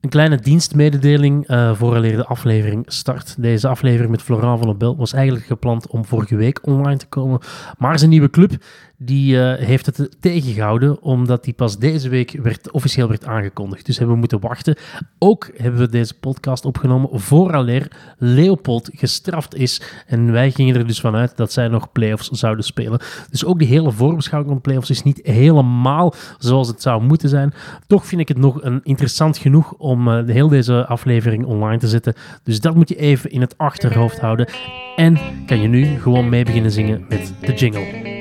Een kleine dienstmededeling uh, vooraleer de aflevering start. Deze aflevering met Florent van der Bel was eigenlijk gepland om vorige week online te komen. Maar zijn nieuwe club die uh, heeft het tegengehouden, omdat die pas deze week werd, officieel werd aangekondigd. Dus hebben we moeten wachten. Ook hebben we deze podcast opgenomen vooraleer Leopold gestraft is. En wij gingen er dus vanuit dat zij nog play-offs zouden spelen. Dus ook die hele voorbeschouwing van play-offs is niet helemaal zoals het zou moeten zijn. Toch vind ik het nog een interessant genoeg om uh, de heel deze aflevering online te zetten. Dus dat moet je even in het achterhoofd houden. En kan je nu gewoon mee beginnen zingen met de jingle.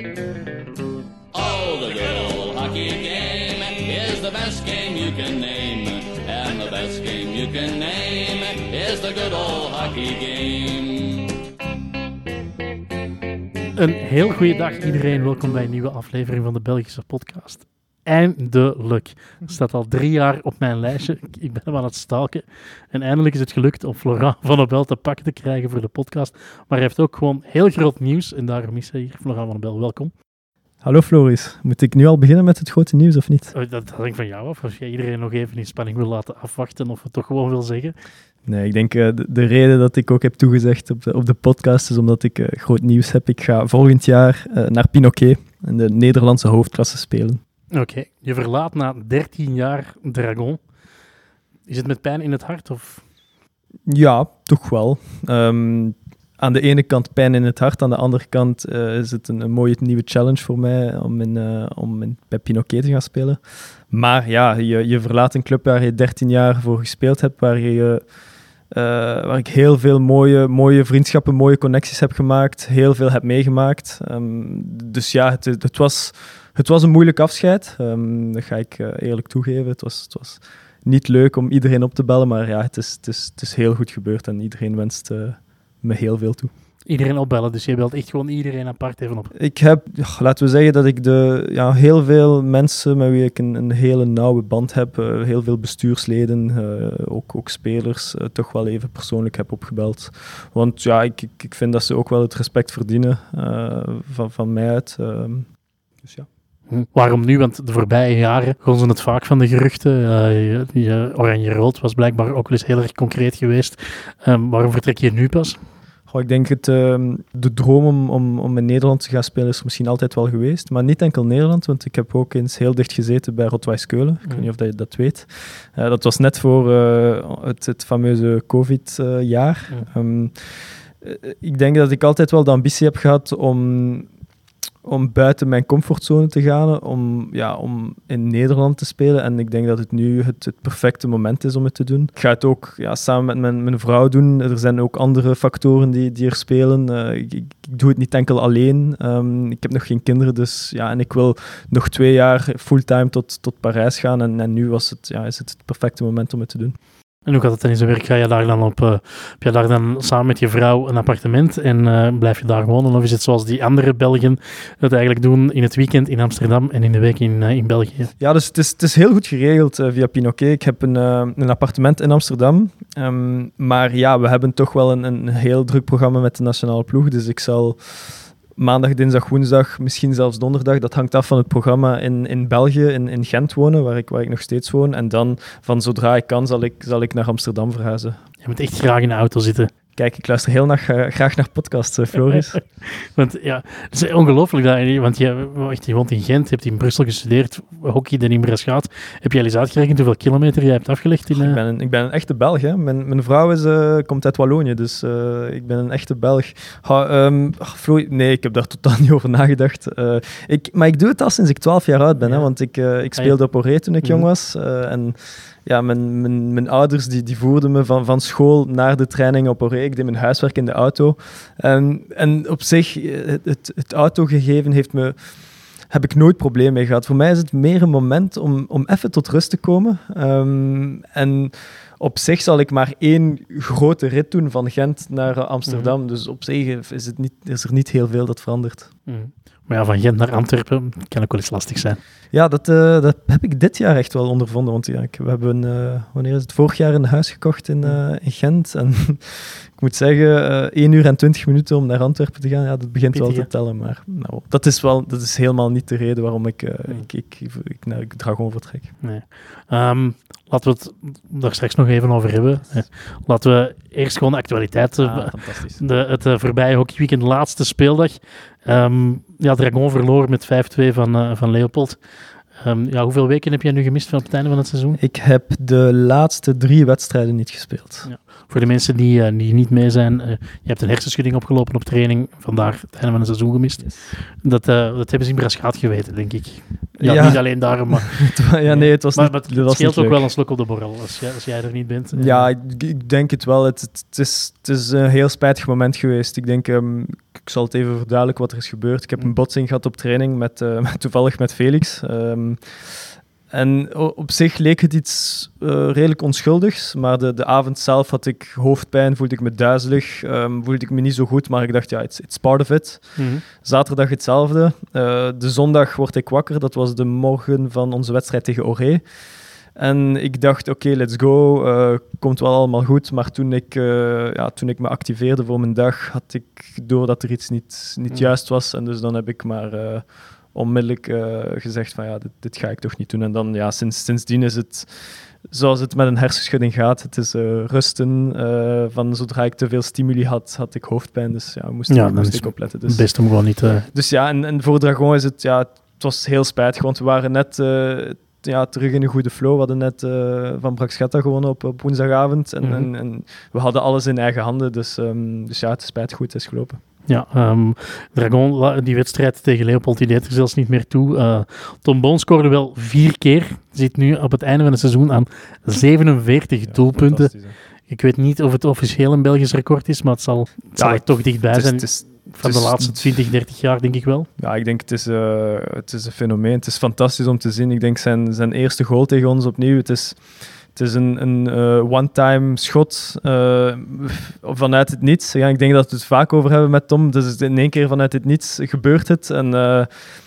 Een heel goede dag iedereen. Welkom bij een nieuwe aflevering van de Belgische podcast. Eindelijk. Het staat al drie jaar op mijn lijstje. Ik ben hem aan het stalken. En eindelijk is het gelukt om Florent van der Bel te pakken te krijgen voor de podcast. Maar hij heeft ook gewoon heel groot nieuws. En daarom is hij hier. Florent van der Bel, welkom. Hallo Floris, moet ik nu al beginnen met het grote nieuws of niet? Oh, dat hangt van jou af. Als jij iedereen nog even in spanning wil laten afwachten of het toch gewoon wil zeggen. Nee, ik denk uh, de, reden dat ik ook heb toegezegd op de, op de podcast is omdat ik uh, groot nieuws heb. Ik ga volgend jaar uh, naar Pinoquet in de Nederlandse hoofdklasse spelen. Oké, je verlaat na 13 jaar Dragon. Is het met pijn in het hart? Of? Ja, toch wel. Um, aan de ene kant pijn in het hart, aan de andere kant is het een, een, mooie nieuwe challenge voor mij om, in, om in, bij Pinoquet te gaan spelen. Maar ja, je, je verlaat een club waar je 13 jaar voor gespeeld hebt, waar, je, uh, waar ik heel veel mooie, mooie vriendschappen, mooie connecties heb gemaakt, heel veel heb meegemaakt. Um, dus ja, het, het, was, het was een moeilijk afscheid, um, dat ga ik eerlijk toegeven. Het was, het was niet leuk om iedereen op te bellen, maar ja, het is, het is, het is heel goed gebeurd en iedereen wenst me heel veel toe. Iedereen opbellen, dus je belt echt gewoon iedereen apart even op. Ik heb, laten we zeggen dat ik de, ja, heel veel mensen met wie ik een, een hele nauwe band heb, uh, heel veel bestuursleden, uh, ook, ook spelers, uh, toch wel even persoonlijk heb opgebeld. Want ja, ik, ik, ik vind dat ze ook wel het respect verdienen van, van mij uit. Ehm, dus ja. Hm. Waarom nu? Want de voorbije jaren begonnen ze het vaak van de geruchten. Uh, Oranje-rood was blijkbaar ook wel eens heel erg concreet geweest. Um, waarom vertrek je nu pas? Goh, ik denk het, uh, de droom om, om, om in Nederland te gaan spelen is misschien altijd wel geweest. Maar niet enkel Nederland, want ik heb ook eens heel dicht gezeten bij Rotwijs Keulen. Ik weet hmm. niet of dat je dat weet. Uh, dat was net voor uh, het, het fameuze COVID-jaar. Um, ik denk dat ik altijd wel de ambitie heb gehad om om buiten mijn comfortzone te gaan, om, ja, om in Nederland te spelen. En ik denk dat het nu het, perfecte moment is om het te doen. Ik ga het ook ja, samen met mijn, mijn vrouw doen. Er zijn ook andere factoren die, die er spelen. Uh, ik, doe het niet enkel alleen. Um, ik heb nog geen kinderen, dus ja, en ik wil nog twee jaar fulltime tot, tot Parijs gaan. En, en nu was het, ja, is het het perfecte moment om het te doen. En hoe gaat het dan in zijn werk? Ga je daar dan op, uh, heb je daar dan samen met je vrouw een appartement en uh, blijf je daar wonen? Of is het zoals die andere Belgen het eigenlijk doen in het weekend in Amsterdam en in de week in, uh, in België? Ja, dus het is, het is heel goed geregeld via Pinoquet. Ik heb een, een appartement in Amsterdam. Um, maar ja, we hebben toch wel een, een heel druk programma met de nationale ploeg. Dus ik zal maandag, dinsdag, woensdag, misschien zelfs donderdag. Dat hangt af van het programma in, in België, in, in Gent wonen, waar ik, waar ik nog steeds woon. En dan, van zodra ik kan, zal ik, zal ik naar Amsterdam verhuizen. Je moet echt graag in de auto zitten. Kijk, ik luister heel nacht, graag naar podcasts, uh, Floris. want ja, het is ongelooflijk dat want je, je woont in Gent, je hebt in Brussel gestudeerd, hockey in Imres gaat. Heb je al eens uitgerekend hoeveel kilometer je hebt afgelegd? In, uh... ik, ben een, ik ben een echte Belg. Hè. Mijn, mijn vrouw is, komt uit Wallonië, dus ik ben een echte Belg. Ha, um, nee, ik heb daar totaal niet over nagedacht. ik, maar ik doe het al sinds ik 12 jaar oud ben, ja. hè, want ik, ik ah, speelde op Oré toen ik jong mhm. was. en ja, mijn, mijn, mijn ouders die, die voerden me van, van school naar de training op Oré. Ik deed mijn huiswerk in de auto. En, en op zich, het, het, het autogegeven heeft me heb ik nooit probleem mee gehad. Voor mij is het meer een moment om, om even tot rust te komen. Um, en op zich zal ik maar één grote rit doen van Gent naar Amsterdam. Mhm. Dus op zich is, het niet, is er niet heel veel dat verandert. Mm. Maar ja, van Gent naar Antwerpen kan ook wel eens lastig zijn. Ja, dat, uh, dat heb ik dit jaar echt wel ondervonden. Want ja, we hebben, uh, wanneer is het, vorig jaar een huis gekocht in, uh, in Gent. En ik moet zeggen, 1 uur en 20 minuten om naar Antwerpen te gaan, ja, dat begint wel te tellen. Maar nou, dat, is wel, dat is helemaal niet de reden waarom ik, ik, ik, ik, naar Dragon vertrek. Nee. Um, laten we het daar straks nog even over hebben. Eh, Laten we eerst gewoon de actualiteit. eh, Ah, de, het eh, voorbije hockeyweekend, laatste speeldag. Ehm, ja, Dragon verloor met 5-2 van, eh, van Leopold. Ehm, ja, hoeveel weken heb jij nu gemist van het einde van het seizoen? Ik heb de laatste drie wedstrijden niet gespeeld. Voor de mensen die, eh, die niet mee zijn, eh, je hebt een hersenschudding opgelopen op training. Vandaar het einde van het seizoen gemist. Dat, eh, dat hebben ze in Braschaat geweten, denk ik. Ja, Ja. niet alleen daarom, maar, ja, nee, het was maar, niet, maar het was scheelt niet ook leuk. wel een slok op de borrel als jij, als jij er niet bent. Ja, ik, ik denk het wel. Het, het, is, het is een heel spijtig moment geweest. Ik denk, ehm, ik zal het even verduidelijken wat er is gebeurd. Ik heb een botsing gehad op training, met, met- toevallig met Felix. Ehm, en op zich leek het iets eh, redelijk onschuldigs, maar de, de avond zelf had ik hoofdpijn, voelde ik me duizelig, ehm, voelde ik me niet zo goed, maar ik dacht, ja, it's, it's part of it. Mhm. Zaterdag hetzelfde. Eh, de zondag word ik wakker. Dat was de morgen van onze wedstrijd tegen Oré. En ik dacht, oké, let's go. eh, komt wel allemaal goed. Maar toen ik, ja, toen ik me activeerde voor mijn dag, had ik door dat er iets niet, niet Mm. juist was. En dus dan heb ik maar onmiddellijk eh, gezegd van, ja, dit, dit ga ik toch niet doen. En dan, ja, sinds, sindsdien is het zoals het met een hersenschudding gaat. Het is eh, rusten. eh, van zodra ik te veel stimuli had, had ik hoofdpijn. Dus ja, moest, Ja, ik- moest ik opletten. Dus. beste om gewoon niet... Dus ja, en, en voor Dragon is het, ja, het was heel spijtig, want we waren net ja, terug in een goede flow. We hadden net van Braxchetta gewonnen op, op woensdagavond en, Mhm. en, en we hadden alles in eigen handen. Dus, ehm, dus ja, het is spijtig goed, het is gelopen. Ja, ehm, Dragon, die wedstrijd tegen Leopold, die deed er zelfs niet meer toe. Eh, Tom Boon scoorde wel vier keer. Zit nu op het einde van het seizoen aan 47 doelpunten. Ik weet niet of het officieel een Belgisch record is, maar het zal, het zal Ja, er toch dichtbij Het is, zijn. het is, van de laatste 20, 30 jaar, denk ik wel. ja, ik denk het is, eh, het is een fenomeen. Het is fantastisch om te zien. Ik denk zijn, zijn eerste goal tegen ons opnieuw. Het is, het is een, een eh, one-time schot eh, vanuit het niets. Ik denk dat we het vaak over hebben met Tom. Dus in één keer vanuit het niets gebeurt het. En eh,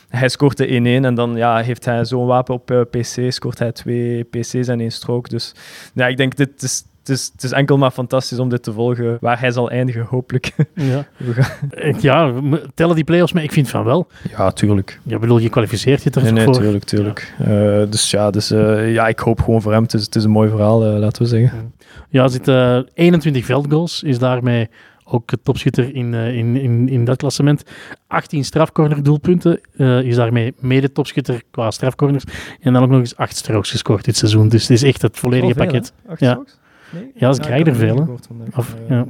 hij scoort de 1-1 en dan ja, heeft hij zo'n wapen op PC. Scoort hij twee PC's en één strook. Dus ja, ik denk dit is... Het is, het is enkel maar fantastisch om dit te volgen, waar hij zal eindigen, hopelijk. Ja, ja tellen die play-offs mee? Ik vind van wel. Ja, tuurlijk. Ja, bedoel, je kwalificeert je er Nee, nee, voor. tuurlijk, tuurlijk. Eh, dus ja, dus, eh, ja, ik hoop gewoon voor hem. Het is, het is een mooi verhaal, eh, laten we zeggen. Ja, er zitten 21 veldgoals, is daarmee ook topschutter in, eh, in, in, in dat klassement. 18 strafcornerdoelpunten, eh is daarmee mede topschutter qua strafcorners. En dan ook nog eens 8 strokes gescoord dit seizoen. Dus het is echt het volledige Zoveel, pakket. hè? Acht Ja. strokes? Nee? Ja, ze krijgen er veel. Of, Eh, ja.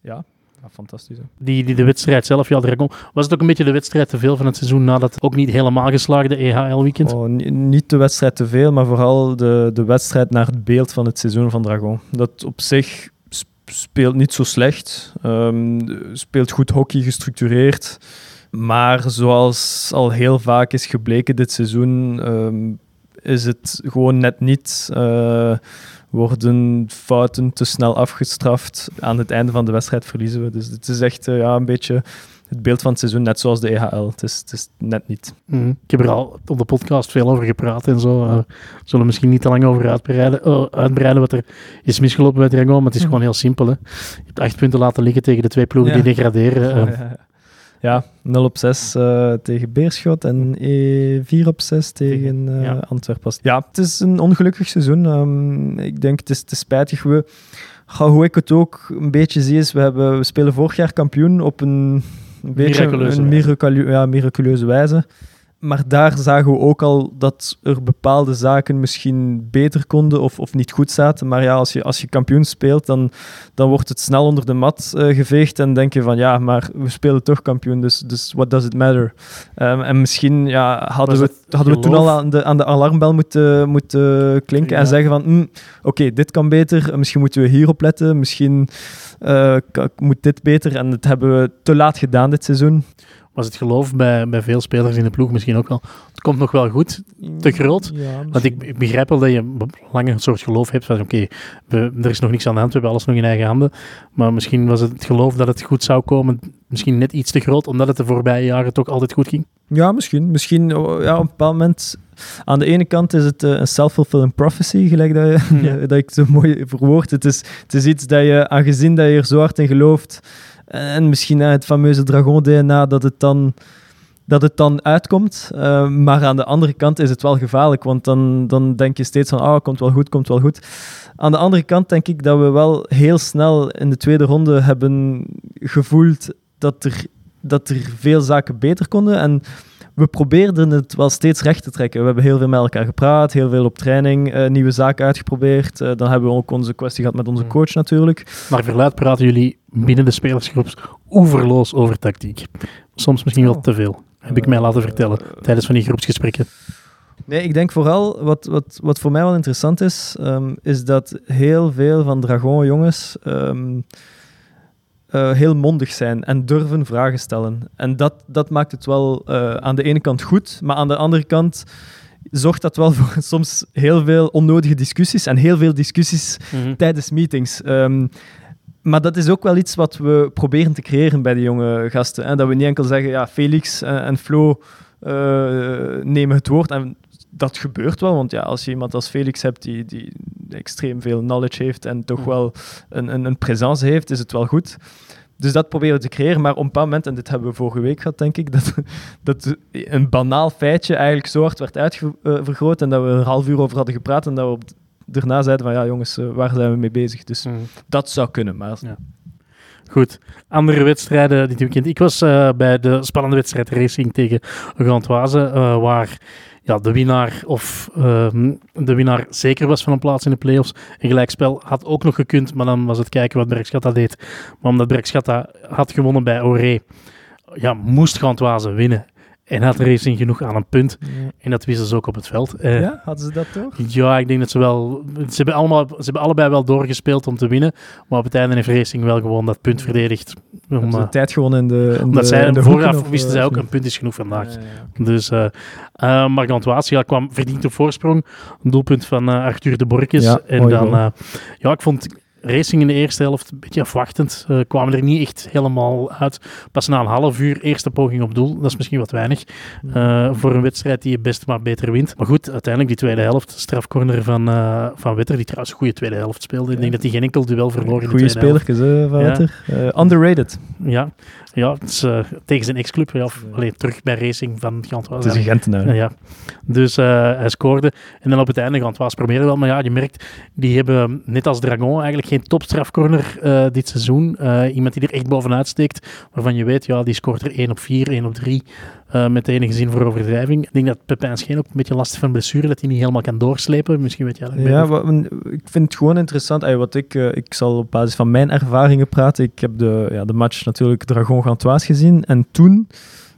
ja. Ja, fantastisch. hè. Die, die, de wedstrijd zelf, ja, Dragon. Was het ook een beetje de wedstrijd te veel van het seizoen na dat ook niet helemaal geslaagde EHL-weekend? Oh, ni- niet de wedstrijd te veel, maar vooral de, de wedstrijd naar het beeld van het seizoen van Dragon. Dat op zich sp- speelt niet zo slecht. Ehm, speelt goed hockey, gestructureerd. Maar zoals al heel vaak is gebleken dit seizoen, ehm, is het gewoon net niet. eh, worden fouten te snel afgestraft. Aan het einde van de wedstrijd verliezen we. Dus het is echt eh, ja, een beetje het beeld van het seizoen, net zoals de EHL. Het is, het is net niet. Mhm. Ik heb er al op de podcast veel over gepraat en zo. Eh, we zullen er misschien niet te lang over uitbreiden, oh, uitbreiden wat er is misgelopen bij Dragon, maar het is gewoon heel simpel. Hè. Je hebt acht punten laten liggen tegen de twee ploegen Ja. die degraderen. eh. Ja, 0 op 6 eh, tegen Beerschot en eh, 4 op 6 tegen eh Ja. Antwerpen. Ja, het is een ongelukkig seizoen. Ehm, ik denk het is, het is spijtig. We, hoe ik het ook een beetje zie is, we, hebben, we spelen vorig jaar kampioen op een, een beetje Miraculeuze een wijze. miraculeu- ja, miraculeuze wijze. Maar daar zagen we ook al dat er bepaalde zaken misschien beter konden of, of niet goed zaten. Maar ja, als je, als je kampioen speelt, dan, dan wordt het snel onder de mat eh, geveegd. En denk je van ja, maar we spelen toch kampioen, dus, dus what does it matter? Ehm, en misschien ja, hadden, we, hadden we toen al aan de, aan de alarmbel moeten, moeten klinken en zeggen van hm, oké, dit kan beter, misschien moeten we hierop letten, misschien eh, moet dit beter. En dat hebben we te laat gedaan dit seizoen. Was het geloof bij, bij veel spelers in de ploeg misschien ook wel. Het komt nog wel goed, te groot. Ja, Want ik, ik begrijp wel dat je lang een soort geloof hebt van oké, er is nog niks aan de hand, we hebben alles nog in eigen handen. Maar misschien was het het geloof dat het goed zou komen misschien net iets te groot, omdat het de voorbije jaren toch altijd goed ging. Ja, misschien. Misschien oh, ja, op een bepaald moment. Aan de ene kant is het eh, een self-fulfilling prophecy, gelijk dat, je, Ja. dat ik zo mooi verwoord. Het is, het is iets dat je, aangezien dat je er zo hard in gelooft, en misschien eh, het fameuze Dragon-DNA, dat het dan dat het dan uitkomt. Uh, maar aan de andere kant is het wel gevaarlijk, want dan, dan denk je steeds van, ah, komt wel goed, komt wel goed. Aan de andere kant denk ik dat we wel heel snel in de tweede ronde hebben gevoeld dat er, dat er veel zaken beter konden. En we probeerden het wel steeds recht te trekken. We hebben heel veel met elkaar gepraat, heel veel op training, uh, nieuwe zaken uitgeprobeerd. Uh, dan hebben we ook onze kwestie gehad met onze hmm. coach natuurlijk. Maar verluid praten jullie binnen de spelersgroep oeverloos over tactiek. Soms misschien wel oh. te veel, heb ik mij laten vertellen tijdens van die groepsgesprekken. Nee, ik denk vooral, wat, wat, wat voor mij wel interessant is, um, is dat heel veel van Dragon-jongens um, uh, heel mondig zijn en durven vragen stellen. En dat, dat maakt het wel uh, aan de ene kant goed, maar aan de andere kant zorgt dat wel voor soms heel veel onnodige discussies en heel veel discussies mm -hmm. tijdens meetings. Um, maar dat is ook wel iets wat we proberen te creëren bij de jonge gasten. Hè? Dat we niet enkel zeggen, ja, Felix en, Flo uh, nemen het woord. En dat gebeurt wel, want ja, als je iemand als Felix hebt die, die extreem veel knowledge heeft en toch mm. wel een, een, een presence heeft, is het wel goed. Dus dat proberen we te creëren, maar op een bepaald moment, en dit hebben we vorige week gehad, denk ik, dat, dat een banaal feitje eigenlijk zo hard werd uitvergroot en dat we er een half uur over hadden gepraat en dat we op, daarna zeiden van ja jongens, eh, waar zijn we mee bezig? Dus mm. dat zou kunnen, maar... Ja. Goed, andere wedstrijden dit weekend. Ik was uh, bij de spannende wedstrijd Racing tegen Gantoise, uh, waar ja, de, winnaar of, uh, de winnaar zeker was van een plaats in de playoffs. Een gelijkspel had ook nog gekund, maar dan was het kijken wat Bergschatta deed. Maar omdat Bergschatta had gewonnen bij Oré, ja, moest Gantoise winnen. En had Racing genoeg aan een punt. En dat wisten ze ook op het veld. Uh, ja, hadden ze dat toch? Ja, ik denk dat ze wel... Ze hebben, allemaal, ze hebben allebei wel doorgespeeld om te winnen. Maar op het einde heeft Racing wel gewoon dat punt verdedigd. Om, de eh, tijd gewonnen in de in Omdat de, zij in de vooraf wisten of, zij ook, een punt is genoeg vandaag. Ja, ja, dus, uh, uh, maar kwam verdiend op voorsprong. Een doelpunt van Arthur de Borkes. En dan... ja, ik vond Racing in de eerste helft een beetje afwachtend. Uh, kwamen er niet echt helemaal uit. Pas na een half uur eerste poging op doel. Dat is misschien wat weinig uh, voor een wedstrijd die je best maar beter wint. Maar goed, uiteindelijk die tweede helft. Strafcorner van, uh, van Wetter, die trouwens een goede tweede helft speelde. Ik denk dat hij geen enkel duel verloor in Goeie de tweede spelertjes, van Wetter. Ja. underrated. Ja, ja het is, tegen zijn ex-club. Ja, Allee, terug bij Racing van Gantoise. Het is een Gentenaar. ja. Dus hij scoorde. En dan op het einde Gantoise probeerde wel. Maar ja, je merkt, die hebben net als Dragon eigenlijk geen topstrafcorner uh, dit seizoen. Iemand die er echt bovenuit steekt, waarvan je weet, ja, die scoort er 1 op 4, 1 op 3. Uh, met enige zin voor overdrijving. Ik denk dat Pepijn Scheen ook een beetje last van blessure, dat hij niet helemaal kan doorslepen. Misschien weet jij dat. Ja, wat, ik vind het gewoon interessant. Ay, wat ik, uh, ik zal op basis van mijn ervaringen praten. Ik heb de, ja, de match natuurlijk Dragon Gantoise gezien. En toen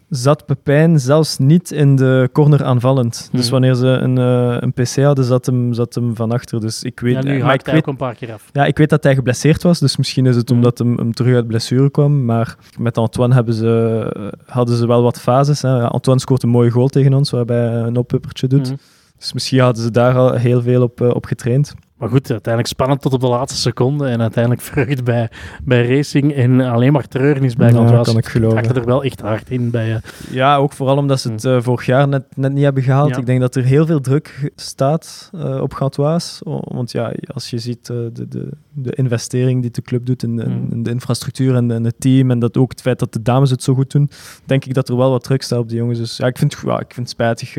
zat Pepijn zelfs niet in de corner aanvallend. Hmm. Dus wanneer ze een, uh, een PC hadden, zat hem, zat hem van achter. Dus ik weet, ja, nu maar ik weet, ook een paar keer af. Ja, ik weet dat hij geblesseerd was, dus misschien is het hmm. omdat hem, hem terug uit blessure kwam. Maar met Antoine hebben ze, hadden ze wel wat fases. Hè. Antoine scoort een mooie goal tegen ons, waarbij hij een oppuppertje doet. Hmm. Dus misschien hadden ze daar al heel veel op, uh, op getraind. Maar goed, uiteindelijk spannend tot op de laatste seconde. En uiteindelijk vreugd bij, bij Racing. En alleen maar treurnis bij ja, was. kan ik geloven. Ik er wel echt hard in bij. Uh... Ja, ook vooral omdat ze het uh, vorig jaar net, net niet hebben gehaald. Ja. Ik denk dat er heel veel druk staat uh, op Gantoise. Want ja, als je ziet de, de, de investering die de club doet in, in, Hmm. in de infrastructuur en, en, het team. En dat ook het feit dat de dames het zo goed doen. Denk ik dat er wel wat druk staat op die jongens. Dus ja, ik vind, ja, ik vind het spijtig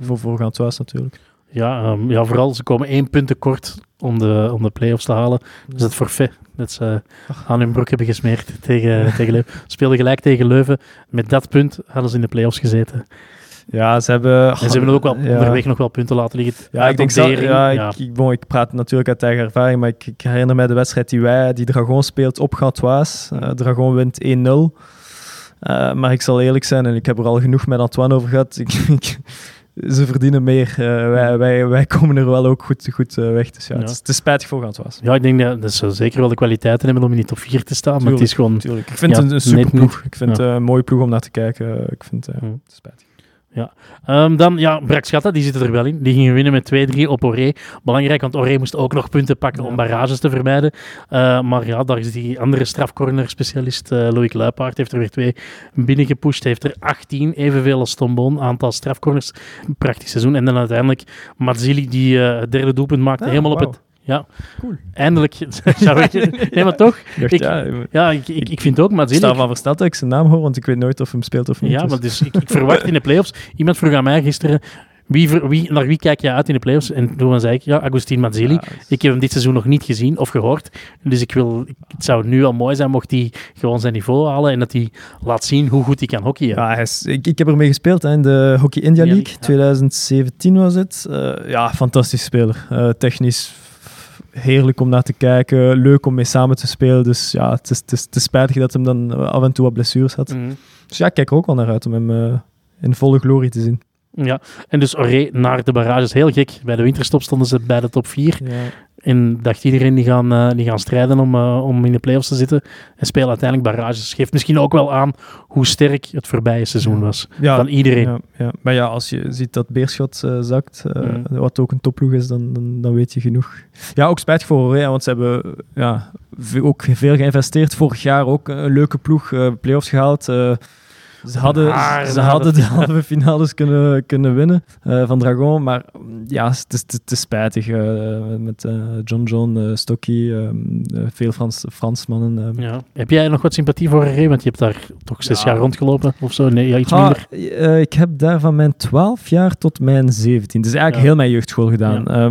voor, voor Gantoise natuurlijk. Ja, um, ja, vooral ze komen één punt tekort om de, om de play-offs te halen. Dus het forfait dat ze aan hun broek hebben gesmeerd tegen, tegen Leuven. Speelden gelijk tegen Leuven. Met dat punt hadden ze in de play-offs gezeten. Ja, ze hebben... En ze hebben ook wel ja. onderweg nog wel punten laten liggen. Ja, ik denk dat... Ja, ja. Ik, bon, ik praat natuurlijk uit eigen ervaring, maar ik, ik, herinner mij de wedstrijd die wij, die Dragon speelt op Gantoise. Uh, Dragon wint 1-0. Uh, maar ik zal eerlijk zijn, en ik heb er al genoeg met Antoine over gehad. Ik, ik, ze verdienen meer. Uh, wij, wij, wij komen er wel ook goed, goed uh, weg. Dus ja, ja. Het, is, het is spijtig voor Gantoise. Ja, ik denk dat, dat ze zeker wel de kwaliteiten hebben om in die top 4 te staan. Tuurlijk, maar het is gewoon... Tuurlijk. Ik vind ja, het een, een super ploeg. Ik vind het uh, een mooie ploeg om naar te kijken. Ik vind het spijtig. Ja. Um, dan, ja, Brakschatta, die zitten er wel in. Die gingen winnen met 2-3 op Oré. Belangrijk, want Oré moest ook nog punten pakken ja. om barrages te vermijden. Uh, maar ja, daar is die andere strafcorner-specialist, uh, Loïc Luipaard, heeft er weer twee binnengepusht. Heeft er 18, evenveel als Tombon, aantal strafcorners. Prachtig seizoen. En dan uiteindelijk Mazzili, die uh, het derde doelpunt maakte, ah, helemaal wow. op het Ja, Cool. eindelijk zou ik... Nee, maar toch? Ik dacht, Ik- ja, Ja, ik, ik, ik vind ook ik Mazzilli... sta van versteld dat ik zijn naam hoor, want ik weet nooit of hem speelt of niet. Ja, dus- maar dus ik, ik verwacht in de playoffs. Iemand vroeg aan mij gisteren. Wie, wie, naar wie kijk je uit in de playoffs? En toen zei ik, ja, Agustin Mazzilli. Ja, Ik heb hem dit seizoen nog niet gezien of gehoord. Dus ik wil, het zou nu al mooi zijn mocht hij gewoon zijn niveau halen en dat hij laat zien hoe goed hij kan hockeyen. Ja, hij is, ik, ik heb ermee gespeeld hè, in de Hockey India League. League, ja. 2017 was het. Eh, ja, fantastisch speler. Eh, technisch heerlijk om naar te kijken. Leuk om mee samen te spelen. Dus ja, het is, het is, het is spijtig dat hem dan af en toe wat blessures had. Mhm. Dus ja, ik kijk er ook wel naar uit om hem eh, in volle glorie te zien. Ja, en dus Oré naar de barrages. Heel gek. Bij de winterstop stonden ze bij de top 4. Ja. En dacht iedereen die gaan, eh, die gaan strijden om, eh, om in de playoffs te zitten. En spelen uiteindelijk barrages. Geeft misschien ook wel aan hoe sterk het voorbije seizoen was. Ja, Van iedereen. Ja, ja. Maar ja, als je ziet dat Beerschot eh, zakt, Mhm. wat ook een topploeg is, dan, dan, dan weet je genoeg. Ja, ook spijtig voor Oranje, want ze hebben ja, ook veel geïnvesteerd. Vorig jaar ook een leuke ploeg, playoffs gehaald. Ze hadden, ze hadden de finale. halve finales kunnen, kunnen winnen eh, van Dragon, maar ja, het is, is spijtig. eh, met eh, John John, eh Stocky, eh, eh, veel Frans, Fransmannen. eh. Ja. Heb jij nog wat sympathie voor Oré? Want je hebt daar toch zes Ja. jaar rondgelopen of zo? Nee, ja, iets Ah, minder. ik heb daar van mijn 12 jaar tot mijn 17. Dus eigenlijk Ja. heel mijn jeugdschool gedaan. Ja,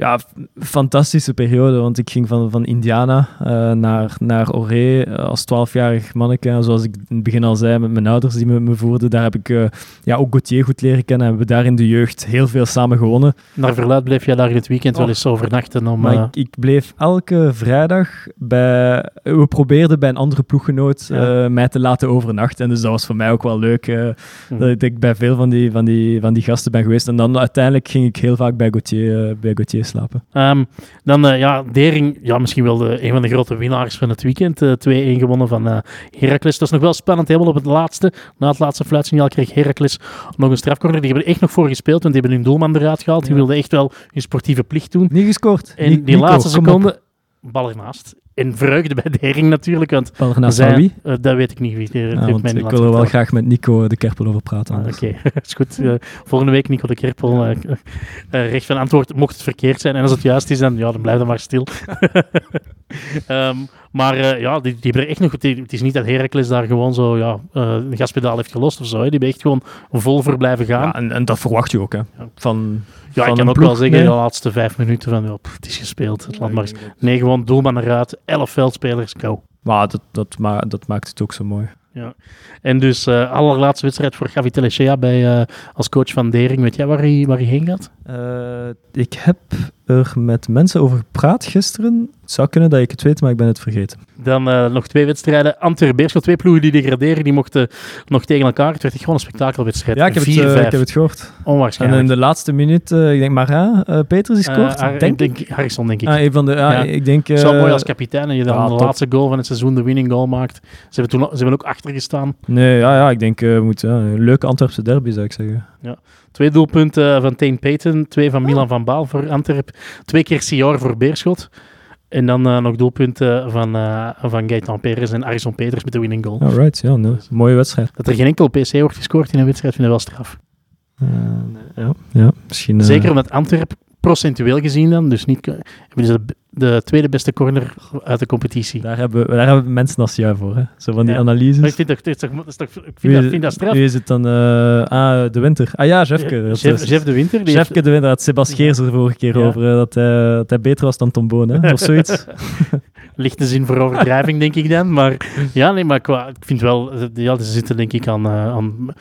ja fantastische periode, want ik ging van, van Indiana eh, naar, naar Oré eh, als 12-jarig manneke. Zoals ik in het begin al zei, met mijn ouders die me, me voerden, daar heb ik eh, ja, ook Gauthier goed leren kennen. En we hebben daar in de jeugd heel veel samen gewonnen. Naar verluid bleef jij daar in het weekend wel Oh. eens overnachten om... Maar ik, ik bleef elke vrijdag bij... We probeerden bij een andere ploeggenoot Ja. mij te laten overnachten. En dus dat was voor mij ook wel leuk. hm. dat ik bij veel van die, van, die, van die gasten ben geweest. En dan uiteindelijk ging ik heel vaak bij Gauthier, bij Gauthier slapen. Ehm, dan, eh, ja, Dering, ja, misschien wel de, een van de grote winnaars van het weekend. eh 2-1 gewonnen van eh Heracles. Dat is nog wel spannend, helemaal op het laatste. Na het laatste fluitsignaal kreeg Heracles nog een strafcorner. Die hebben er echt nog voor gespeeld, want die hebben hun doelman eruit gehaald. Die Ja. wilde echt wel hun sportieve plicht doen. Niet gescoord. En die laatste seconde, bal ernaast. En vreugde bij Dering natuurlijk, want Bal naast zij- van wie? eh, dat weet ik niet wie. die Ja, want ik wil er wel graag met Nico de Kerpel over praten. Ah. Oké, is goed. Eh, volgende week Nico de Kerpel. eh, recht van antwoord, mocht het verkeerd zijn. En als het juist is, dan, ja, dan blijf dan maar stil. Ehm, maar eh, ja, die, die hebben er echt nog... Het is- het is niet dat Heracles daar gewoon zo ja, eh, een gaspedaal heeft gelost of zo. Hè. Die hebben echt gewoon vol voor blijven gaan. Ja, en, en dat verwacht je ook, hè. Van, Ja, van ik kan ook ploeg, wel zeggen, nee. de laatste vijf minuten van... Ja, pff, het is gespeeld, het land maar eens. Ja, Nee, gewoon doelman eruit. Elf veldspelers, go. Maar dat, dat, ma dat maakt het ook zo mooi. En dus eh allerlaatste wedstrijd voor Gavi Telechea bij, eh, als coach van Dering. Weet jij waar hij, waar hij heen gaat? Eh, ik heb er met mensen over gepraat gisteren. Het zou kunnen dat ik het weet, maar ik ben het vergeten. Dan eh, nog twee wedstrijden. Antwerpen Beerschot, twee ploegen die degraderen. Die mochten nog tegen elkaar. Het werd echt gewoon een spektakelwedstrijd. Ja, ik heb, het, 4-5. eh, ik heb het gehoord. En Onwaarschijnlijk. in de laatste minuut, eh, ik denk Marin, eh Peters Eh, scoort, Har- denk ik Harrison, denk ik. Ah, een van de, ja, Ja. ik denk... Het is eh, mooi als kapitein en je dan ja, de laatste goal van het seizoen, de winning goal maakt. Ze hebben, toen, ze hebben ook achter gestaan. Nee, ja, ja ik denk, eh, ja, een leuke Antwerpse derby zou ik zeggen. Twee doelpunten van Tane Payton, twee van Milan van Baal voor Antwerp, twee keer Sior voor Beerschot. En dan eh, nog doelpunten van, eh van Gaetan Perez en Arison Peters met de winning goal. Alright, ja, mooie wedstrijd. Dat er geen enkel PC wordt gescoord in een wedstrijd, vind ik wel straf. Eh, ja, ja, misschien... Zeker omdat Antwerp procentueel gezien dan, dus niet, hebben ze de, de tweede beste corner uit de competitie. Daar hebben, daar hebben mensen als jou voor, hè. Zo van die Ja. analyses. Maar ik vind dat, ik vind dat, dat straf. Wie is het dan? eh, ah, de Winter. Ah ja, Jeff, Jeff de Winter. Die de Winter had Sebas Geers er vorige keer Ja. over, dat, hij, dat hij beter was dan Tom Boon, hè? of zoiets. lichte zin voor overdrijving, denk ik dan. Maar ja, nee, maar qua, ik vind wel, ja, ze zitten denk ik aan, eh, aan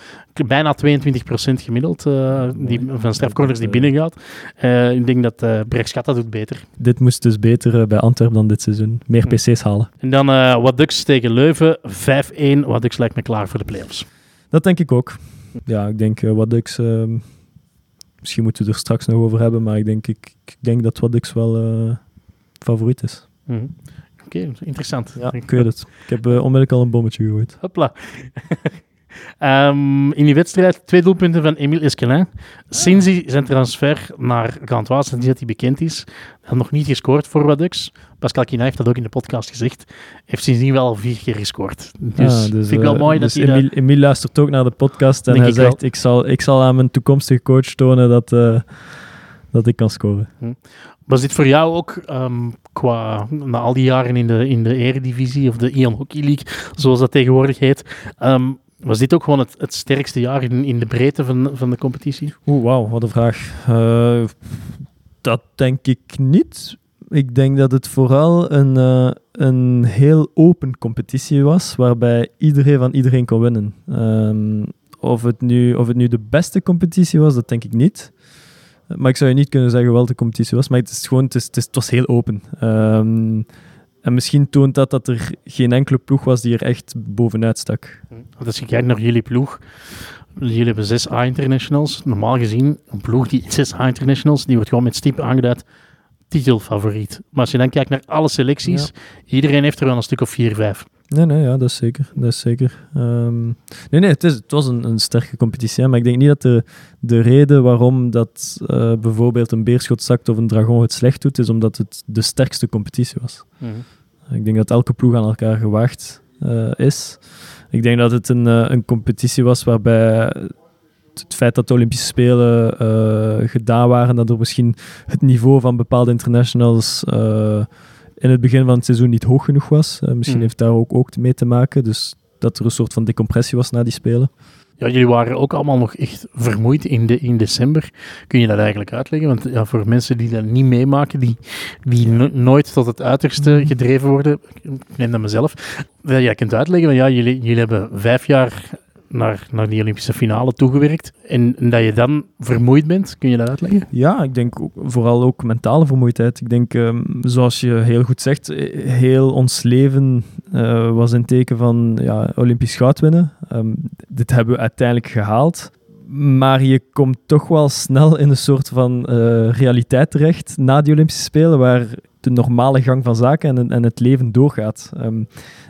bijna 22% gemiddeld eh, die, van strafcorners die binnengaat. Ik denk dat Brechtschat dat doet beter. dit moest dus beter eh, bij Antwerpen dan dit seizoen. Meer Hm. PC's halen. En dan eh Wat Ducks tegen Leuven, 5-1. Wat Ducks lijkt me klaar voor de playoffs. Dat denk ik ook. Ja, ik denk uh, Waddux... ehm, misschien moeten we er straks nog over hebben, maar ik denk, ik, ik denk dat Waddux wel eh, favoriet is. Mhm. Oké, interessant. Ja, ik weet het. Ik heb eh, onmiddellijk al een bommetje gegooid. Hopla. Ehm, in die wedstrijd twee doelpunten van Emile Esquelin. Sinds hij zijn transfer naar Gantois, sinds dat hij bekend is, had nog niet gescoord voor Wadux. Pascal Quina heeft dat ook in de podcast gezegd. Heeft sindsdien wel al vier keer gescoord. Dus, Ah, vind ik wel eh, mooi dus dat hij... Emile, Emile luistert ook naar de podcast en hij ik wel. zegt, ik zal, ik zal aan mijn toekomstige coach tonen dat, eh, dat ik kan scoren. Was dit voor jou ook, ehm, qua, na al die jaren in de, in de Eredivisie of de Ian Hockey League, zoals dat tegenwoordig heet, ehm, was dit ook gewoon het, het sterkste jaar in, in de breedte van, van de competitie? Oeh, wauw, wat een vraag. Uh, dat denk ik niet. Ik denk dat het vooral een, uh, een heel open competitie was, waarbij iedereen van iedereen kon winnen. Um, of, het nu, of het nu de beste competitie was, dat denk ik niet. Maar ik zou je niet kunnen zeggen welke competitie was. Maar het is gewoon, het, is, het, was heel open. Um, en misschien toont dat dat er geen enkele ploeg was die er echt bovenuit stak. Als je kijkt naar jullie ploeg, jullie hebben zes A-internationals. Normaal gezien, een ploeg die zes A-internationals, die wordt gewoon met stip aangeduid titelfavoriet. Maar als je dan kijkt naar alle selecties, iedereen heeft er wel een stuk of vier, vijf. Nee, nee, ja, dat is zeker. Dat is zeker. Um, nee, nee, het, is, het was een, een sterke competitie, maar ik denk niet dat de, de reden waarom dat uh, bijvoorbeeld een Beerschot zakt of een Dragon het slecht doet, is omdat het de sterkste competitie was. Mm -hmm. Ik denk dat elke ploeg aan elkaar gewaagd uh, is. Ik denk dat het een, uh, een competitie was waarbij het feit dat de Olympische Spelen gedaan waren, dat er misschien het niveau van bepaalde internationals in het begin van het seizoen niet hoog genoeg was. Uh, misschien mm. heeft daar ook, ook mee te maken. Dus dat er een soort van decompressie was na die spelen. Ja, jullie waren ook allemaal nog echt vermoeid in, de, in december. Kun je dat eigenlijk uitleggen? Want ja, voor mensen die dat niet meemaken, die, die nooit tot het uiterste mm. gedreven worden, ik neem dat mezelf. Ja, jij kunt uitleggen, van, ja, jullie, jullie hebben vijf jaar naar, naar die Olympische finale toegewerkt. En, dat je dan vermoeid bent, kun je dat uitleggen? Ja, ik denk ook, vooral ook mentale vermoeidheid. Ik denk, um, zoals je heel goed zegt, eh, heel ons leven uh, was een teken van ja, Olympisch goud winnen. Um, dit hebben we uiteindelijk gehaald. Maar je komt toch wel snel in een soort van uh, realiteit terecht na die Olympische Spelen, waar de normale gang van zaken en, en het leven doorgaat. Um,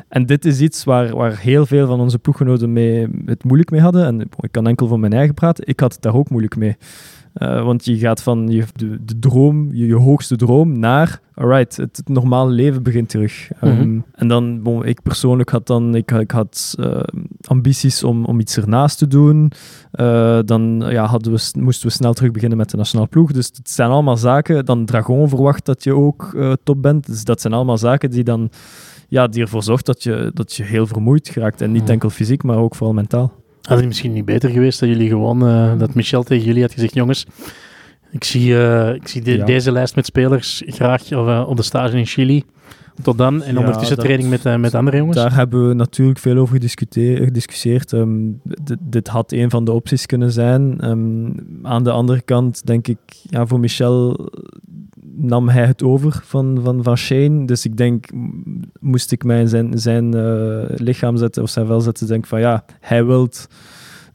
en dit is iets waar, waar heel veel van onze ploeggenoten mee, het moeilijk mee hadden. En ik kan enkel van mijn eigen praten. Ik had het daar ook moeilijk mee. Uh, want je gaat van je, de, de droom, je, je, hoogste droom, naar, alright, het, het normale leven begint terug. Um, mm -hmm. En dan, bon, ik persoonlijk had dan, ik, ik had uh, ambities om, om iets ernaast te doen. Uh, dan ja, hadden we, moesten we snel terug beginnen met de nationale ploeg. Dus het zijn allemaal zaken. Dan Dragon verwacht dat je ook top bent. Dus dat zijn allemaal zaken die dan ja, die ervoor zorgt dat je, dat je heel vermoeid geraakt. En niet mhm. enkel fysiek, maar ook vooral mentaal. Had het misschien niet beter geweest dat jullie gewoon, uh, dat Michel tegen jullie had gezegd, jongens, ik zie, uh, ik zie de, ja. deze lijst met spelers graag uh, op de stage in Chili. Tot dan. En ja, ondertussen dat, training met, uh, met andere jongens? Daar hebben we natuurlijk veel over gediscuteerd. Um, dit had een van de opties kunnen zijn. Um, aan de andere kant denk ik, ja, voor Michel nam hij het over van, van, van Shane. Dus ik denk, moest ik mij in zijn, zijn uh, lichaam zetten of zijn vel zetten, denk van ja, hij wilt